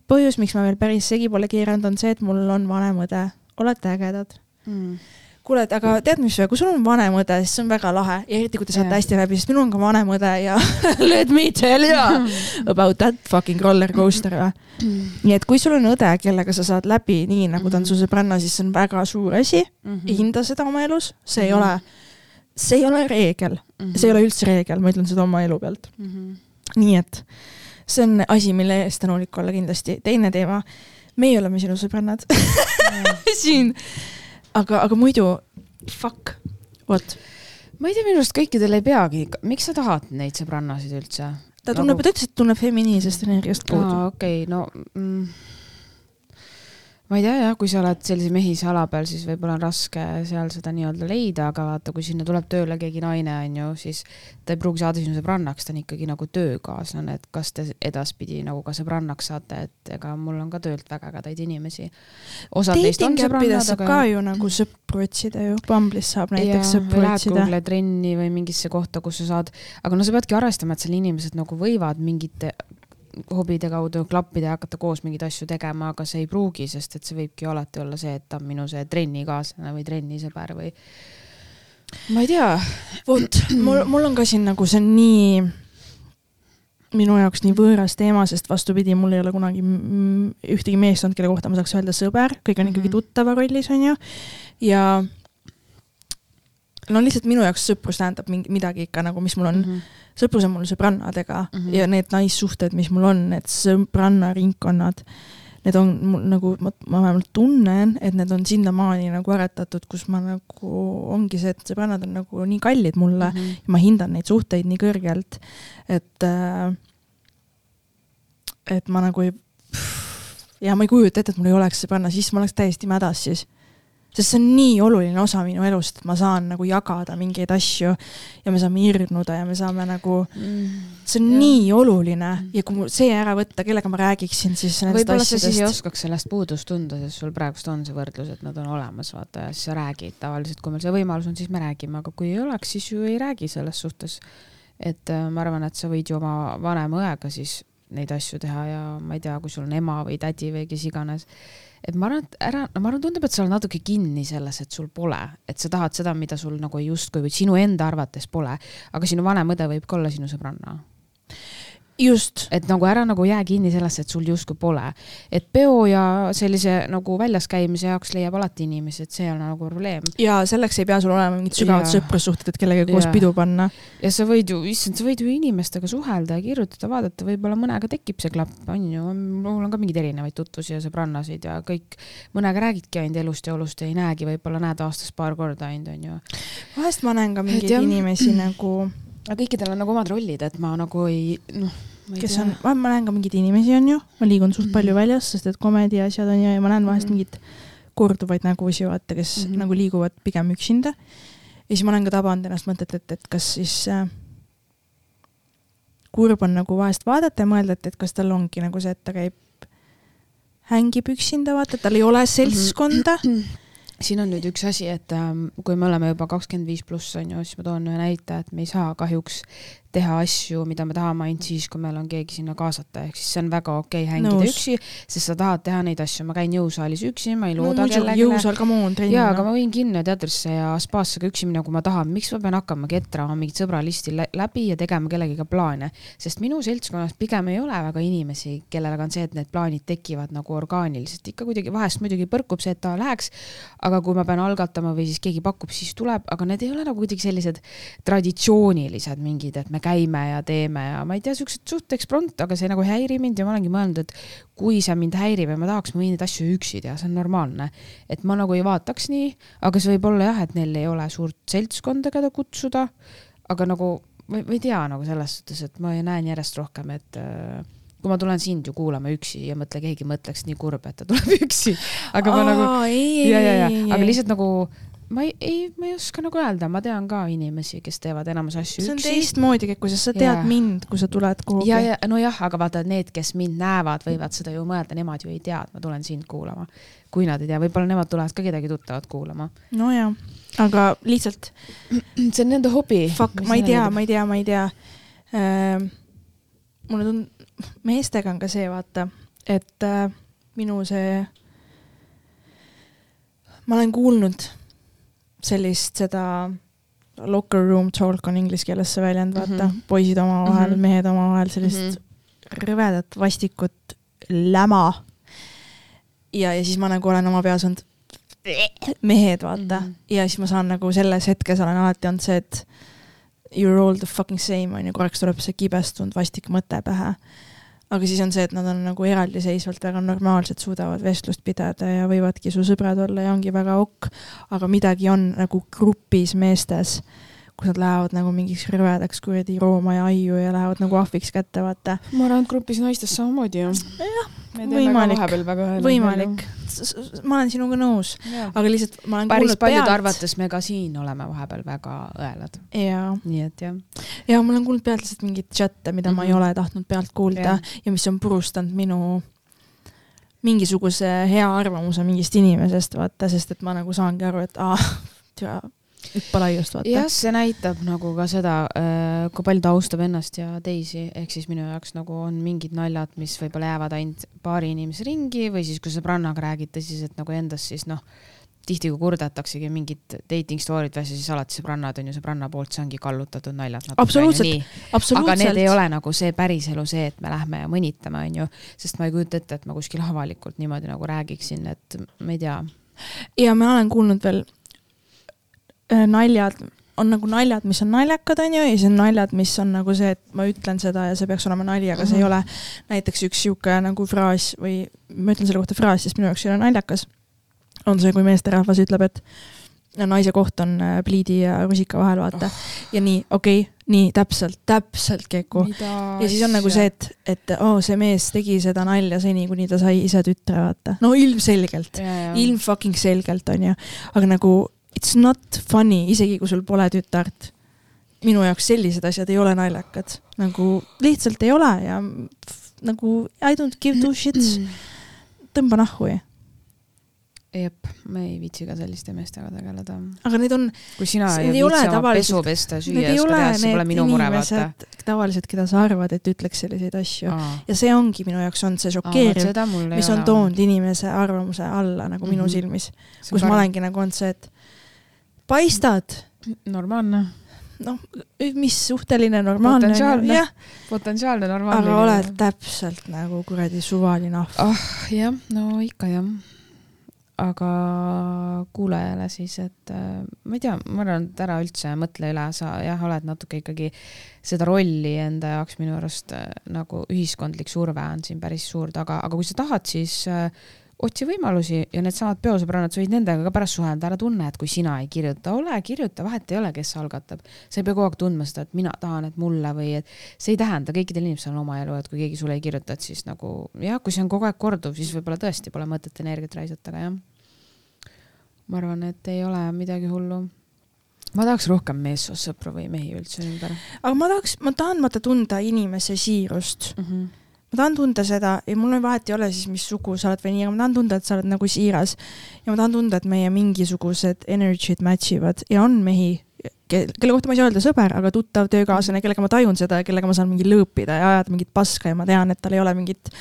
põhjus, miks ma veel päris segi pole keeranud, on see, et mul on vanem õde. olete ägedad. mm.. kuule, et aga tead, mis, kui sul on vanem õde, siis see on väga lahe ja eriti, kui te saate Jah. hästi läbi, sest minul on ka vanem õde ja [LAUGHS] let me tell you [LAUGHS] about that fucking roller coaster või. nii et kui sul on õde, kellega sa saad läbi nii, nagu ta on su sõbranna, siis see on väga suur asi. Mhm. hinda seda oma elus, see ei Mhm. ole, see ei ole reegel, see ei ole üldse reegel, ma ütlen seda oma elu pealt. Mhm. nii et see on asi, mille eest tänulik olla kindlasti. teine teema, meie oleme sinu sõbrannad [LAUGHS] siin, aga, aga muidu fuck, vot. ma ei tea, minu arust kõikidel ei peagi, miks sa tahad neid sõbrannasid üldse? ta tunneb, ta ütles, et tunneb feminiinsest energiast puudu. okei okay,, no mm, ma ei tea jah, kui sa oled sellise mehise ala peal, siis võib-olla on raske seal seda nii-öelda leida, aga vaata, kui sinna tuleb tööle keegi naine, on ju, siis ta ei pruugi saada sinu sõbrannaks, ta on ikkagi nagu töökaaslane, et kas te edaspidi nagu ka sõbrannaks saate, et ega mul on ka töölt väga ägedaid inimesi. osad neist on dating sõbrannad, aga ka ju nagu sõpru otsida ju, Bumble'is saab näiteks sõpru lähed otsida. Google'i trenni või mingisse kohta, kus sa saad, aga no sa peadki arvestama, et seal inimesed nagu võivad mingite hobide kaudu klappida ja hakata koos mingeid asju tegema, aga see ei pruugi, sest et see võibki alati olla see, et ta on minu see trennikaaslane või trennisõber või ma ei tea. vot, mul, mul on ka siin nagu see on nii minu jaoks nii võõras teema, sest vastupidi, mul ei ole kunagi ühtegi meest olnud, kelle kohta ma saaks öelda sõber, kõik on ikkagi Mhm. tuttava rollis, onju. ja no lihtsalt minu jaoks sõprus tähendab mingi midagi ikka nagu, mis mul on mm. -hmm. sõprus on mul sõbrannadega mm. -hmm. ja need naissuhted, mis mul on, need sõbrannaringkonnad, need on mul nagu, ma, ma vähemalt tunnen, et need on sinnamaani nagu aretatud, kus ma nagu ongi see, et sõbrannad on nagu nii kallid mulle mm, -hmm ja ma hindan neid suhteid nii kõrgelt, et äh, et ma nagu ei ja ma ei kujuta ette, et mul ei oleks sõbranna, siis ma oleks täiesti mädas siis. Sest see on nii oluline osa minu elust, et ma saan nagu jagada mingeid asju ja me saame irnuda ja me saame nagu, see on Jah. ja. nii oluline ja kui mul see ära võtta, kellega ma räägiksin siis nendest võib-olla sa siis ei asjadest. oskaks sellest puudust tunda, sest sul praegust on see võrdlus, et nad on olemas, vaata ja siis sa räägid tavaliselt, kui meil see võimalus on, siis me räägime, aga kui ei oleks, siis ju ei räägi selles suhtes. et äh, ma arvan, et sa võid ju oma vanema õega siis neid asju teha ja ma ei tea, kui sul on ema või tädi või kes iganes. Et ma arvan, et ära, no ma arvan, tundub, et sa oled natuke kinni selles, et sul pole, et sa tahad seda, mida sul nagu justkui või sinu enda arvates pole, aga sinu vanem õde võib ka olla sinu sõbranna just, et nagu ära nagu jää kinni sellesse, et sul justkui pole. et peo ja sellise nagu väljas käimise jaoks leiab alati inimesi, et see ole nagu probleem. ja selleks ei pea sul olema mingid sügavad Jaa. sõprussuhted, et kellegagi koos Jaa. pidu panna. ja sa võid ju, issand, sa võid ju inimestega suhelda ja kirjutada, vaadata, võib-olla mõnega tekib see klapp, on ju, mul on ka mingeid erinevaid tutvusi ja sõbrannasid ja kõik, mõnega räägidki ainult elust ja olust ja ei näegi, võib-olla näed aastas paar korda ainult, on ju. vahest ma näen ka mingeid inimesi nagu, aga kõikidel on nagu omad rollid, et ma nagu ei, noh, kes tea on, ma näen ka mingeid inimesi, on ju, ma liigun suht Mhm. palju väljas, sest et komedi asjad on ju ja ma näen vahest Mhm. mingeid korduvaid nägusid, vaata, kes mm Mhm. -hmm. nagu liiguvad pigem üksinda. ja siis ma olen ka tabanud ennast mõtet, et, et kas siis äh, kurb on nagu vahest vaadata ja mõelda, et, et kas tal ongi nagu see, et ta käib, hängib üksinda, vaata, tal ei ole seltskonda siin on nüüd üks asi, et ähm, kui me oleme juba kakskümmend viis pluss on ju, siis ma toon ühe näite, et me ei saa kahjuks teha asju, mida me tahame ainult siis, kui meil on keegi sinna kaasata, ehk siis see on väga okei okay hängida Nõus. üksi, sest sa tahad teha neid asju, ma käin jõusaalis üksi, ma ei looda no, kellelegi. jõusaal muu on trenn. jaa, aga ma võin kinno teatrisse ja spaasse ka üksi minna, kui ma tahan, miks ma pean hakkama ketrama mingit sõbralisti läbi ja tegema kellegiga plaane, sest minu seltskonnas pigem ei ole väga inimesi, kellega on see, et need plaanid tekivad nagu orgaaniliselt, ikka kuidagi vahest muidugi põrkub see, et ta läheks, aga kui ma pean algatama või siis keegi pakub, siis tuleb, aga need ei ole nagu kuidagi sellised traditsioonilised mingid, et me käime ja teeme ja ma ei tea, siuksed suht eksprompt, aga see nagu ei häiri mind ja ma olengi mõelnud, et kui see mind häirib ja ma tahaks, ma võin neid asju üksi teha, see on normaalne. et ma nagu ei vaataks nii, aga see võib olla jah, et neil ei ole suurt seltskonda, keda kutsuda, aga nagu ma ei tea nagu selles suhtes, et ma näen järjest rohkem, et äh, kui ma tulen sind ju kuulama üksi ja mõtle, keegi mõtleks nii kurb, et ta tuleb [LAUGHS] üksi. aga Aa, ma nagu, ja, ja, ja, aga lihtsalt nagu ma ei, ei, ma ei oska nagu öelda, ma tean ka inimesi, kes teevad enamus asju üksi. see on teistmoodi, kui sa, sa tead ja. mind, kui sa tuled kuhugi. ja, ja nojah, aga vaata, need, kes mind näevad, võivad seda ju mõelda, nemad ju ei tea, et ma tulen sind kuulama. kui nad ei tea, võib-olla nemad tulevad ka kedagi tuttavat kuulama. nojah, aga lihtsalt. [CLEARS THROAT] see on nende hobi. Fuck, ma ei tea, ma ei tea, ma ei tea äh,. mulle tundub, meestega on ka see, vaata, et äh, minu see, ma olen kuulnud sellist seda locker room talk on inglise keeles see väljend, vaata mm, -hmm. poisid omavahel mm, -hmm. mehed omavahel, sellist mm -hmm. rõvedat, vastikut läma. ja, ja siis ma nagu olen oma peas olnud mehed, vaata mm, -hmm. ja siis ma saan nagu selles hetkes olen alati olnud see, et you are all the fucking same on ju, korraks tuleb see kibestunud vastik mõte pähe aga siis on see, et nad on nagu eraldiseisvalt väga normaalsed, suudavad vestlust pidada ja võivadki su sõbrad olla ja ongi väga ok, aga midagi on nagu grupis meestes, kus nad lähevad nagu mingiks rõvedaks kuradi rooma ja aiu ja lähevad nagu ahviks kätte, vaata. ma arvan, et grupis naistes samamoodi ju. jah, võimalik, võimalik, ma olen sinuga nõus, aga lihtsalt ma olen päris paljude arvates me ka siin oleme vahepeal väga õelad. nii et jah. ja ma olen kuulnud pealt lihtsalt mingeid chat'e, mida mm -hmm. ma ei mhm. ole tahtnud pealt kuulda ja, ja mis on purustanud minu mingisuguse hea arvamuse mingist inimesest, vaata, sest et ma nagu saangi aru, et aa, [LAUGHS] hüppa laiust, vaata. jah, see näitab nagu ka seda, äh, kui palju ta austab ennast ja teisi, ehk siis minu jaoks nagu on mingid naljad, mis võib-olla jäävad ainult paari inimese ringi või siis, kui sõbrannaga räägite, siis et nagu endast siis noh, tihti kui kurdataksegi mingit dating story'd või asja, siis alati sõbrannad on ju sõbranna poolt, see ongi kallutatud naljad. absoluutselt, absoluutselt. aga need ei ole nagu see päriselu, see, et me lähme ja mõnitame, on ju, sest ma ei kujuta ette, et ma kuskil avalikult niimoodi nagu räägiksin, et ma ei tea. ja ma olen kuulnud veel naljad on nagu naljad, mis on naljakad, onju, ja siis on naljad, mis on nagu see, et ma ütlen seda ja see peaks olema nali, aga see mm -hmm. ei mhm. ole. näiteks üks sihuke nagu fraas või ma ütlen selle kohta fraas, sest minu jaoks ei ole naljakas. on see, kui meesterahvas ütleb, et naise koht on äh, pliidi ja rusika vahel, vaata oh.. ja nii, okei okay,, nii täpselt, täpselt Keku. ja siis on nagu see, et, et oo oh,, see mees tegi seda nalja seni, kuni ta sai ise tütre, vaata. no ilmselgelt, ilm fucking selgelt onju, aga nagu it's not funny, isegi kui sul pole tütart. minu jaoks sellised asjad ei ole naljakad, nagu lihtsalt ei ole ja nagu I don't give two shits. tõmba nahhu ja jep, ma ei viitsi ka selliste meestega tegeleda. aga need on. kui sina ei viitsi oma pesu pesta, süüa ja oska teha, siis pole minu mure, vaata. tavaliselt, keda sa arvad, et ütleks selliseid asju Aa. ja see ongi minu jaoks on see šokeeriv, mis on toonud inimese arvamuse alla nagu mm -hmm. minu silmis, kus ma olengi nagu olnud see, et paistad. normaalne. noh, mis suhteline normaalne. potentsiaalne, potentsiaalne normaalne. aga oled täpselt nagu kuradi suvaline ahv. ah jah, no ikka jah aga kuulajale siis, et äh, ma ei tea, ma arvan, et ära üldse mõtle üle, sa jah, oled natuke ikkagi seda rolli enda jaoks minu arust äh, nagu ühiskondlik surve on siin päris suur taga, aga kui sa tahad, siis äh, otsi võimalusi ja needsamad peosõbrannad, sa võid nendega ka pärast suhelda, ära tunne, et kui sina ei kirjuta, ole, kirjuta, vahet ei ole, kes algatab. sa ei pea kogu aeg tundma seda, et mina tahan, et mulle või et see ei tähenda, kõikidel inimestel on oma elu, et kui keegi sulle ei kirjuta, et siis nagu jah, kui see on kogu aeg korduv, siis võib-olla tõesti pole mõtet energiat raisata, aga jah. ma arvan, et ei ole midagi hullu ma tahaks rohkem meessoost sõpru või mehi üldse ümber. aga ma tahaks, ma tahan vaata tunda inimese siirust mm. -hmm ma tahan tunda seda ja mul on vahet ei ole siis, mis sugu sa oled või nii, aga ma tahan tunda, et sa oled nagu siiras. ja ma tahan tunda, et meie mingisugused energy'd match ivad ja on mehi, kelle kohta ma ei saa öelda sõber, aga tuttav töökaaslane, kellega ma tajun seda ja kellega ma saan mingi lõõpida ja ajada mingit paska ja ma tean, et tal ei ole mingit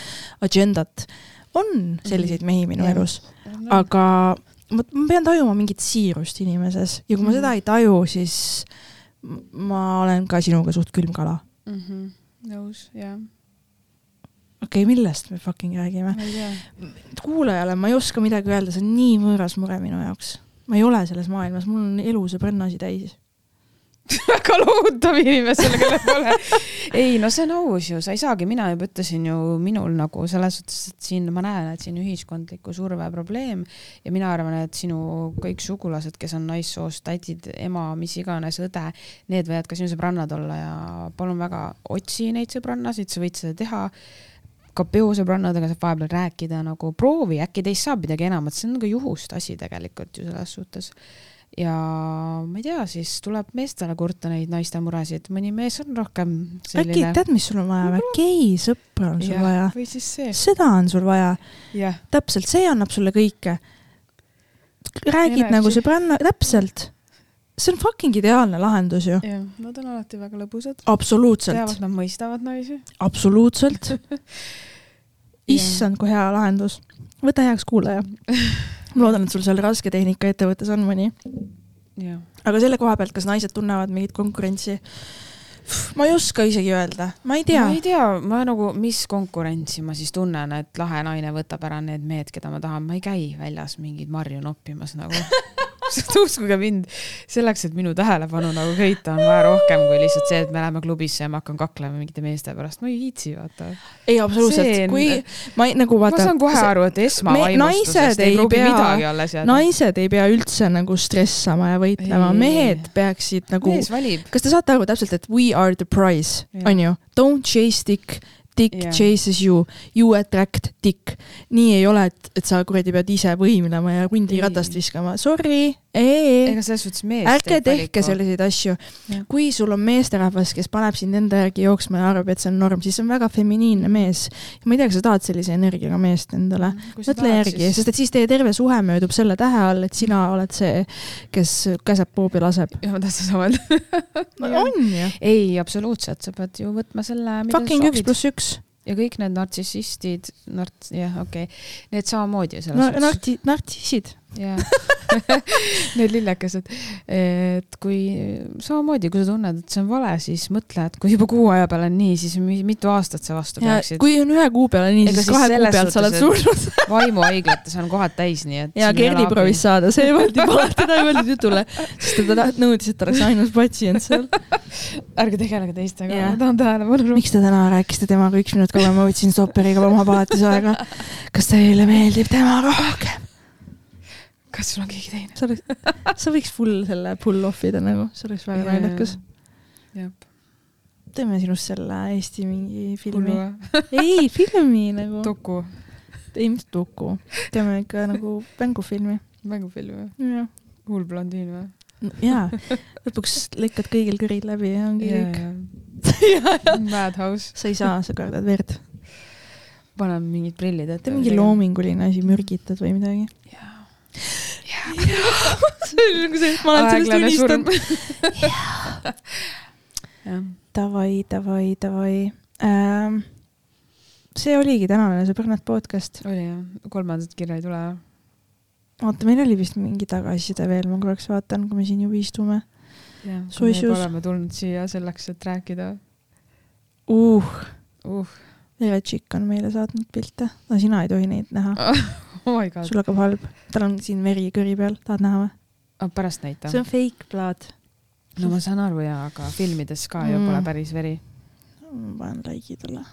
agendat. on selliseid Mhm. mehi minu elus, aga ma, ma pean tajuma mingit siirust inimeses ja kui ma Mhm. seda ei taju, siis ma olen ka sinuga suht külm kala. mm. -hmm. nõus, jah. Okei okay,, millest me fucking räägime? kuulajale ma ei oska midagi öelda, see on nii võõras mure minu jaoks. ma ei ole selles maailmas, mul on elu sõbrannasi täis [LAUGHS] väga lohutav inimesele, kellel pole. [LAUGHS] ei no see on aus ju, sa ei saagi, mina juba ütlesin ju minul nagu selles suhtes, et siin ma näen, et siin ühiskondliku surve probleem ja mina arvan, et sinu kõik sugulased, kes on naissoost, tädid, ema, mis iganes, õde, need võivad ka sinu sõbrannad olla ja palun väga, otsi neid sõbrannasid, sa võid seda teha ka peosõbrannadega saab vahepeal rääkida nagu proovi, äkki teist saab midagi enamat, see on nagu juhust asi tegelikult ju selles suhtes ja ma ei tea, siis tuleb meestele kurta neid naiste muresid, mõni mees on rohkem selline. äkki tead, mis sul on vaja või? geisõpra on sul ja, vaja. või siis see. seda on sul vaja. täpselt, see annab sulle kõike. räägid Energy. nagu sõbranna, täpselt. See on fucking ideaalne lahendus ju. jah, nad on alati väga lõbusad. absoluutselt. teavad, nad mõistavad naisi. absoluutselt [LAUGHS] issand, kui hea lahendus. võta heaks kuulaja ma loodan, et sul seal rasketehnika ettevõttes on mõni. aga selle koha pealt, kas naised tunnevad mingit konkurentsi? ma ei oska isegi öelda, ma ei tea. ma ei tea, ma nagu, mis konkurentsi ma siis tunnen, et lahe naine võtab ära need mehed, keda ma tahan, ma ei käi väljas mingeid marju noppimas nagu [LAUGHS] uskuge mind, selleks, et minu tähelepanu nagu köita, on vaja rohkem kui lihtsalt see, et me läheme klubisse ja ma hakkan kaklema mingite meeste pärast, ma ei viitsi, vaata. ei, absoluutselt, kui ma ei, nagu vaata. ma saan kohe aru, et esmavaimustusest ei pruugi midagi alles jääda. naised ei pea üldse nagu stressama ja võitlema, mehed peaksid nagu. mees valib. kas te saate aru täpselt, et we are the prize, on ju, don't chase dick dick yeah. chases you, you attract dick. nii ei ole, et, et sa kuradi pead ise võimlema ja hundiratast viskama, sorry. Ega selles suhtes mees ärge tehke selliseid asju. kui sul on meesterahvas, kes paneb sind enda järgi jooksma ja arvab, et see on norm, siis see on väga feminiinne mees. ma ei tea, kas sa tahad sellise energiaga meest endale. mõtle järgi siis..., sest et siis teie terve suhe möödub selle tähe all, et sina oled see, kes käseb poob ja laseb. jah, ma tahtsin sama öelda [LAUGHS] on ju. ei, absoluutselt, sa pead ju võtma selle. Fucking üks pluss üks ja kõik need nartsissistid, narts-, jah, okei okay., need samamoodi selles no, suhtes. narti-, nartsissid. Jah [LAUGHS] need lillekesed. et kui samamoodi, kui sa tunned, et see on vale, siis mõtle, et kui juba kuu aja peale on nii, siis mitu aastat sa vastu peaksid. kui on ühe kuu peale nii, siis kahe kuu pealt sa oled surnud [LAUGHS] vaimuhaiglates on kohad täis, nii et. ja Kerli proovis saada, see öeldi palati, teda ei öeldud jutule, sest ta nõudis, et ta oleks ainus patsient seal. ärge tegelege teistega, ma tahan tähelepanu. miks te täna rääkisite temaga üks minut kauem, ma võtsin stopperiga oma palatis aega. kas teile meeldib tema rohkem? Kas sul on keegi teine? sa oleks, sa võiks full selle pull off ida nagu, see oleks väga naljakas. teeme sinust selle Eesti mingi filmi. ei, filmi nagu. doku. ei, mis doku, teeme ikka nagu mängufilmi. mängufilmi? jah. hull blondiin või? jaa, lõpuks lõikad kõigil kõrid läbi ja ongi kõik. [LAUGHS] Madhouse. sa ei saa, sa kardad verd. paneme mingid prillid ette. mingi loominguline asi, mürgitad või midagi. jaa. [LAUGHS] see oli nagu see, ma olen sellest unistanud. [LAUGHS] Davai, davai, davai. Ähm,. see oligi tänane Sõbrannad podcast. oli jah, kolmandat kirja ei tule oota, meil oli vist mingi tagasiside veel, ma korraks vaatan, kui me siin juba istume. kui me oleme tulnud siia selleks, et rääkida. Uh.. uh. Ere Tšikk on meile saatnud pilte, no sina ei tohi neid näha [LAUGHS] [LAUGHS] oh sul hakkab halb, tal on siin veri kõri peal, tahad näha või oh,? pärast näita. see on fake plaat. no ma saan aru jaa, aga filmides ka ju mm. pole päris veri. ma panen like'i talle.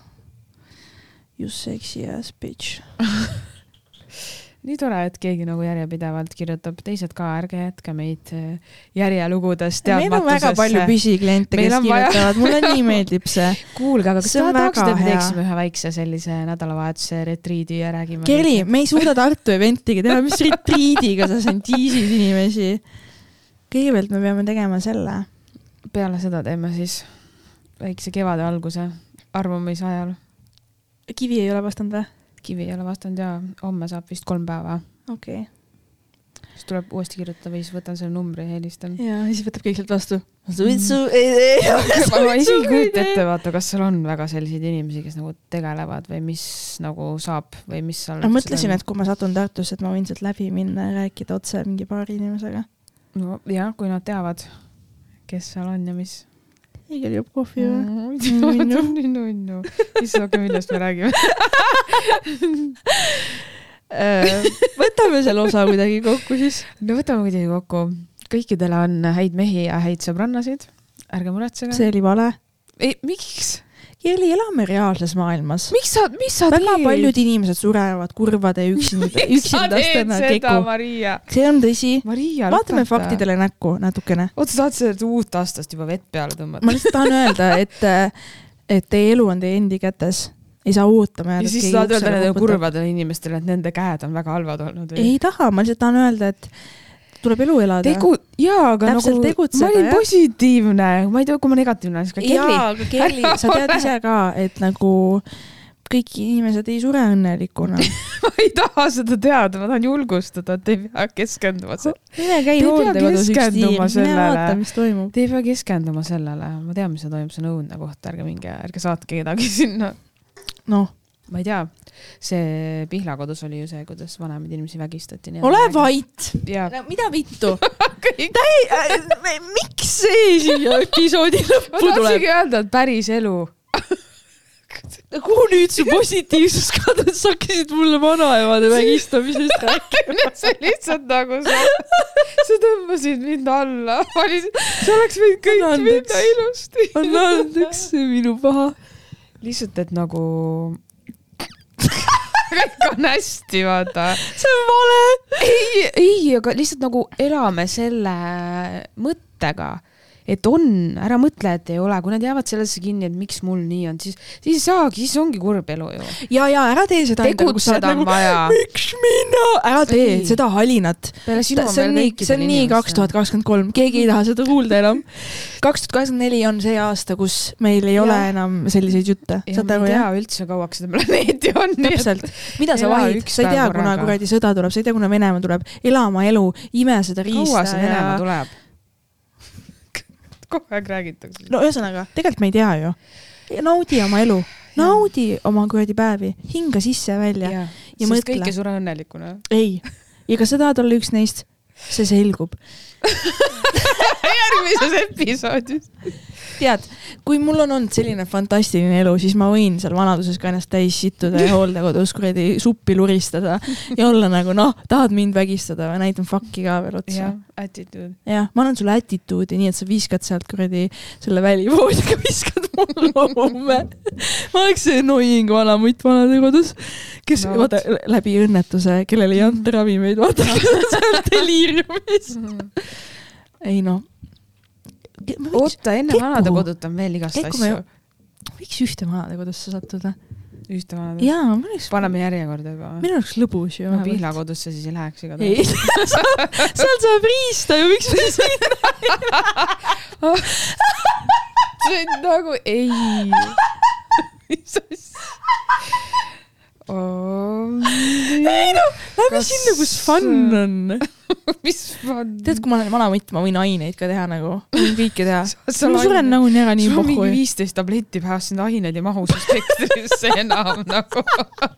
You sexy ass bitch [LAUGHS] nii tore, et keegi nagu järjepidevalt kirjutab, teised ka, ärge jätke meid äh, järjelugudest teadmatusesse. meil on väga palju püsikliente, kes kirjutavad, mulle nii [LAUGHS] meeldib see. kuulge, aga kas te tahaksite, et me teeksime ühe väikse sellise nädalavahetuse retriidi ja räägime? Kerli, me ei suuda Tartu event'iga teha, mis retriidiga sa siin tiisid inimesi. kõigepealt me peame tegema selle. peale seda teeme siis väikse kevade alguse arvamise ajal kivi ei ole vastanud või? Kivi ei ole vastanud ja homme saab vist kolm päeva. okei siis tuleb uuesti kirjutada või siis võtan selle numbri ja helistan. okay.. ja siis võtab kõik sealt vastu. [LAUGHS] ma isegi ei kujuta ette, vaata, kas seal on väga selliseid inimesi, kes nagu tegelevad või mis nagu saab või mis seal. ma mõtlesin, et kui ma satun Tartusse, et ma võin sealt läbi minna ja rääkida otse mingi paari inimesega. no jah, kui nad teavad, kes seal on ja mis. Igor joob kohvi või? nunnu, nunnu, issand, millest me räägime? Võtame selle osa kuidagi kokku siis. no võtame kuidagi kokku. kõikidele on häid mehi ja häid sõbrannasid. ärge muretsege. see oli vale. ei, miks? Jeli, elame reaalses maailmas. miks sa, mis sa väga teed? paljud inimesed surevad kurvade üksinda, üksindastena keku. See on tõsi. Vaatame. faktidele näkku natukene. oota, sa tahad seda uut aastast juba vett peale tõmmata? ma lihtsalt tahan öelda, et, [LAUGHS] et teie elu on teie endi kätes. ei saa ootama ja jääda. siis tahad öelda nendele. kurvadele inimestele, et nende käed on väga halvad olnud ei taha, ma lihtsalt tahan öelda, et tuleb elu elada. tegu, jaa, aga Täpselt nagu tegutseda, ma olin jah. positiivne, ma ei tea, kui ma negatiivne olen, siis ka Kelly. jaa, aga Kelly, sa tead [LAUGHS] ise ka, et nagu kõik inimesed ei sure õnnelikuna. [LAUGHS] ma ei taha seda teada, ma tahan julgustada, et ei pea keskenduma sellele. mine käi hooldekodus üks keskenduma mine sellele. vaata, mis toimub. Te ei pea keskenduma sellele, ma tean, mis seal toimub, see on õudne koht, ärge minge, ärge saatke kedagi sinna. noh, ma ei tea, see Pihlakodus oli ju see, kuidas vanemaid inimesi vägistati. ole. vait. jaa, mida vittu? [LAUGHS] kõik. miks see siia episoodi ma lõppu tuleb? tahtsingi öelda, et päris elu. kuhu nüüd su positiivsus kadus, sa hakkasid mulle vanaemade vägistamisest rääkima. [LAUGHS] see lihtsalt nagu sa, sa tõmbasid mind alla, ma olin, see oleks võinud kõik minna ilusti. anna andeks, see on minu paha. lihtsalt, et nagu kõik on hästi, vaata. see on vale. ei, ei, aga lihtsalt nagu elame selle mõttega, et on, ära mõtle, et ei ole, kui nad jäävad sellesse kinni, et miks mul nii on, siis, siis ei saagi, siis ongi kurb elu ju. ja, ja ära tee seda tegutseda on nagu, vaja. miks mina, ära tee Ei. seda halinat. see on nii, see on nii kaks tuhat kakskümmend kolm, keegi ei taha seda kuulda enam. kaks tuhat kakskümmend neli on see aasta, kus meil ei ole Jah. enam selliseid jutte, ja saad aru jah? üldse, kauaks seda planeeti on. täpselt, mida sa vahid, sa ei tea, kuna kuradi sõda tuleb, sa ei tea, kuna Venemaa tuleb, ela oma elu, ime seda riista kaua see Venemaa ja tuleb? Kogu aeg räägitakse. no ühesõnaga, tegelikult me ei tea ju. naudi oma elu, naudi oma kuradi päevi, hinga sisse ja välja. ja, ja mõtle. kõik ei sure õnnelikuna. ei, ja kas sa tahad olla üks neist? see selgub. [LAUGHS] järgmises episoodis. tead, kui mul on olnud selline fantastiline elu, siis ma võin seal vanaduses ka ennast täis sittuda ja hooldekodus kuradi suppi luristada ja olla nagu noh, tahad mind vägistada või näitan fuck'i ka veel otsa jah. attitude. jah, ma annan sulle attitude'i, nii et sa viskad sealt kuradi selle välivoodiga [LAUGHS] viskad mulle homme. ma oleks see annoying vana mutt vanadekodus, kes No vaata läbi õnnetuse, kellel ei anta ravimeid, vaata [LAUGHS] seal deliiriumis. ei noh. oota, enne vanadekodut on veel igast Keku me- asju. võiks ühte vanadekodusse sattuda. ühte vanadekodut. jaa, mul oleks, paneme järjekorda juba. meil oleks lõbus ju no. Pihlakodusse siis ei läheks ei igatahes. [LAUGHS] seal saab riista ju, miks me sinna. [LAUGHS] see on nagu ei. [LAUGHS] mis asja? ei noh, lähme sinna, kus fun on. [LAUGHS] mis fun. tead, kui ma olen vana mutt, ma võin aineid ka teha nagu, võin kõike teha. Sul ma on- suren nagunii ära nii sul on mingi pohhu. viisteist tabletti päevas, sind ained ei mahu su spektrisse [LAUGHS] enam nagu.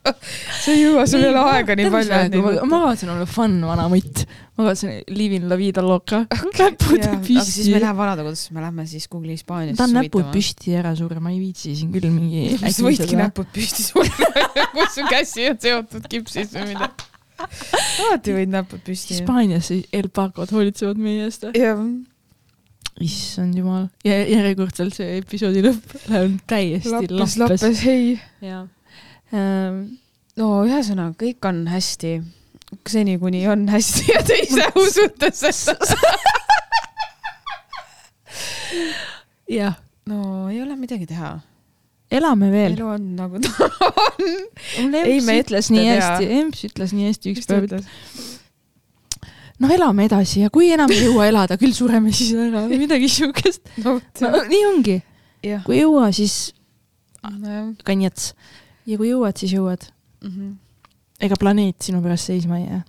[LAUGHS] sa ei jõua, sul ei ole aega nii palju. ma kavatsen olla fun vana mutt. ma kavatsen live in la vida loca. näpud aga siis püsti me. läheme vanadekodusse, me lähme siis Google'i Hispaaniasse tahan näpud. püsti ära surema, ei viitsi siin küll mingi. siis võidki näpud püsti sulle, kus su käsi on seotud kipsis või midagi. Alati võid näpud püsti. Hispaanias El Pacod hoolitsevad meie eest. jah, issand jumal. ja järjekordselt see episoodi lõpp läheb täiesti lappes, lappes, lappes, hei. jah ähm,. no ühesõnaga, kõik on hästi. seni, kuni on hästi ja te ise [LAUGHS] usute seda. jah, no ei ole midagi teha. Elame veel. elu on nagu ta on. Ei, me ütles nii hästi, Emps ütles nii hästi üks päev, noh, elame edasi ja kui enam ei jõua elada, küll sureme siis ära või midagi siukest. no no nii ongi, kui ei jõua, siis nojah. kanjets. ja kui jõuad, siis jõuad. mm. -hmm. ega planeet sinu pärast seisma ei jää.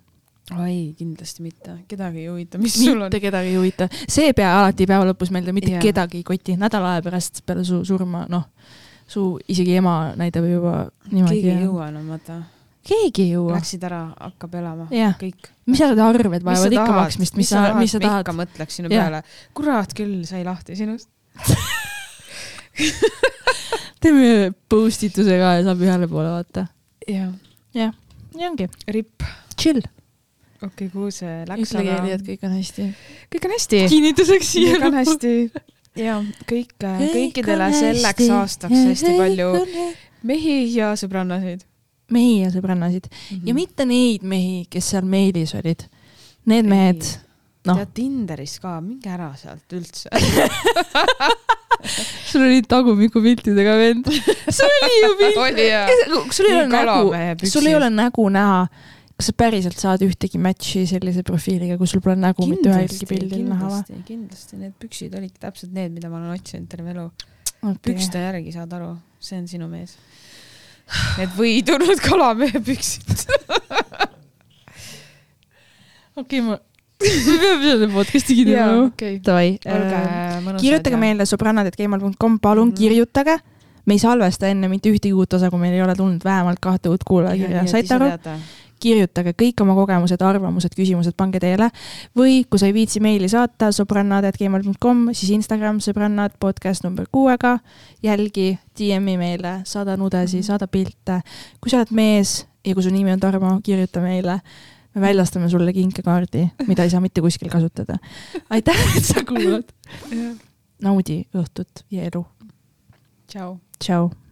oi, kindlasti mitte, kedagi ei huvita, mis sul on mitte. kedagi ei huvita, see ei pea alati päeva lõpus meelde, mitte yeah. kedagi ei koti, nädala aja pärast peale su surma, noh, su isegi ema näitab juba niimoodi. keegi ei jõua enam, vaata. keegi ei jõua. Läksid ära, hakkab elama Jah. kõik. mis sa arved vajavad ikka maksmist, mis sa, mis sa tahad ikka? mõtleks sinu Jah. peale. kurat küll, sai lahti sinust. [LAUGHS] teeme post ituse ka ja saab ühele poole vaata. jah, nii ongi, ripp. chill. okei okay,, kuhu see läks, ütle Keeli, et kõik on hästi. kõik on hästi. kinnituseks kõik on hästi. Ja kõik, kõikidele selleks aastaks hästi palju mehi ja sõbrannasid. mehi ja sõbrannasid Mhm. ja mitte neid mehi, kes seal meilis olid. Need mehed, noh. tead Tinderis ka, minge ära sealt üldse. [LAUGHS] sul olid tagumikupiltidega vend. [LAUGHS] sul oli ju pilt. oli sul ei ole nägu sul ei ole nägu näha. Kas sa päriselt saad ühtegi match'i sellise profiiliga, kui sul pole nägu mitte ühelgi pildil näha või? kindlasti, need püksid olidki täpselt need, mida ma olen otsinud terve elu. okei, pükste järgi saad aru, see on sinu mees. Need võidunud kalamehe püksid. [LAUGHS] okei, ma, me peame selle podcast'i kinni okei. Davai, mõnusad. kirjutage. meile sõbrannad.gmail.com, palun Mhm. kirjutage. me ei salvesta enne mitte ühtegi uut osa, kui meil ei ole tulnud vähemalt kahte uut kuulajakirja, saite aru? Kirjutage kõik oma kogemused, arvamused, küsimused, pange teele või kui sa ei viitsi meili saata sõbrannad.gmail.com, siis Instagram sõbrannad podcast number kuuega, jälgi, DM-i meile, saada nudesi, Mhm. saada pilte. kui sa oled mees ja kui su nimi on Tarmo, kirjuta meile. me väljastame sulle kinkekaardi, mida ei saa mitte kuskil kasutada. aitäh, et sa kuulad. [LAUGHS] naudi õhtut ja elu. tšau. tšau.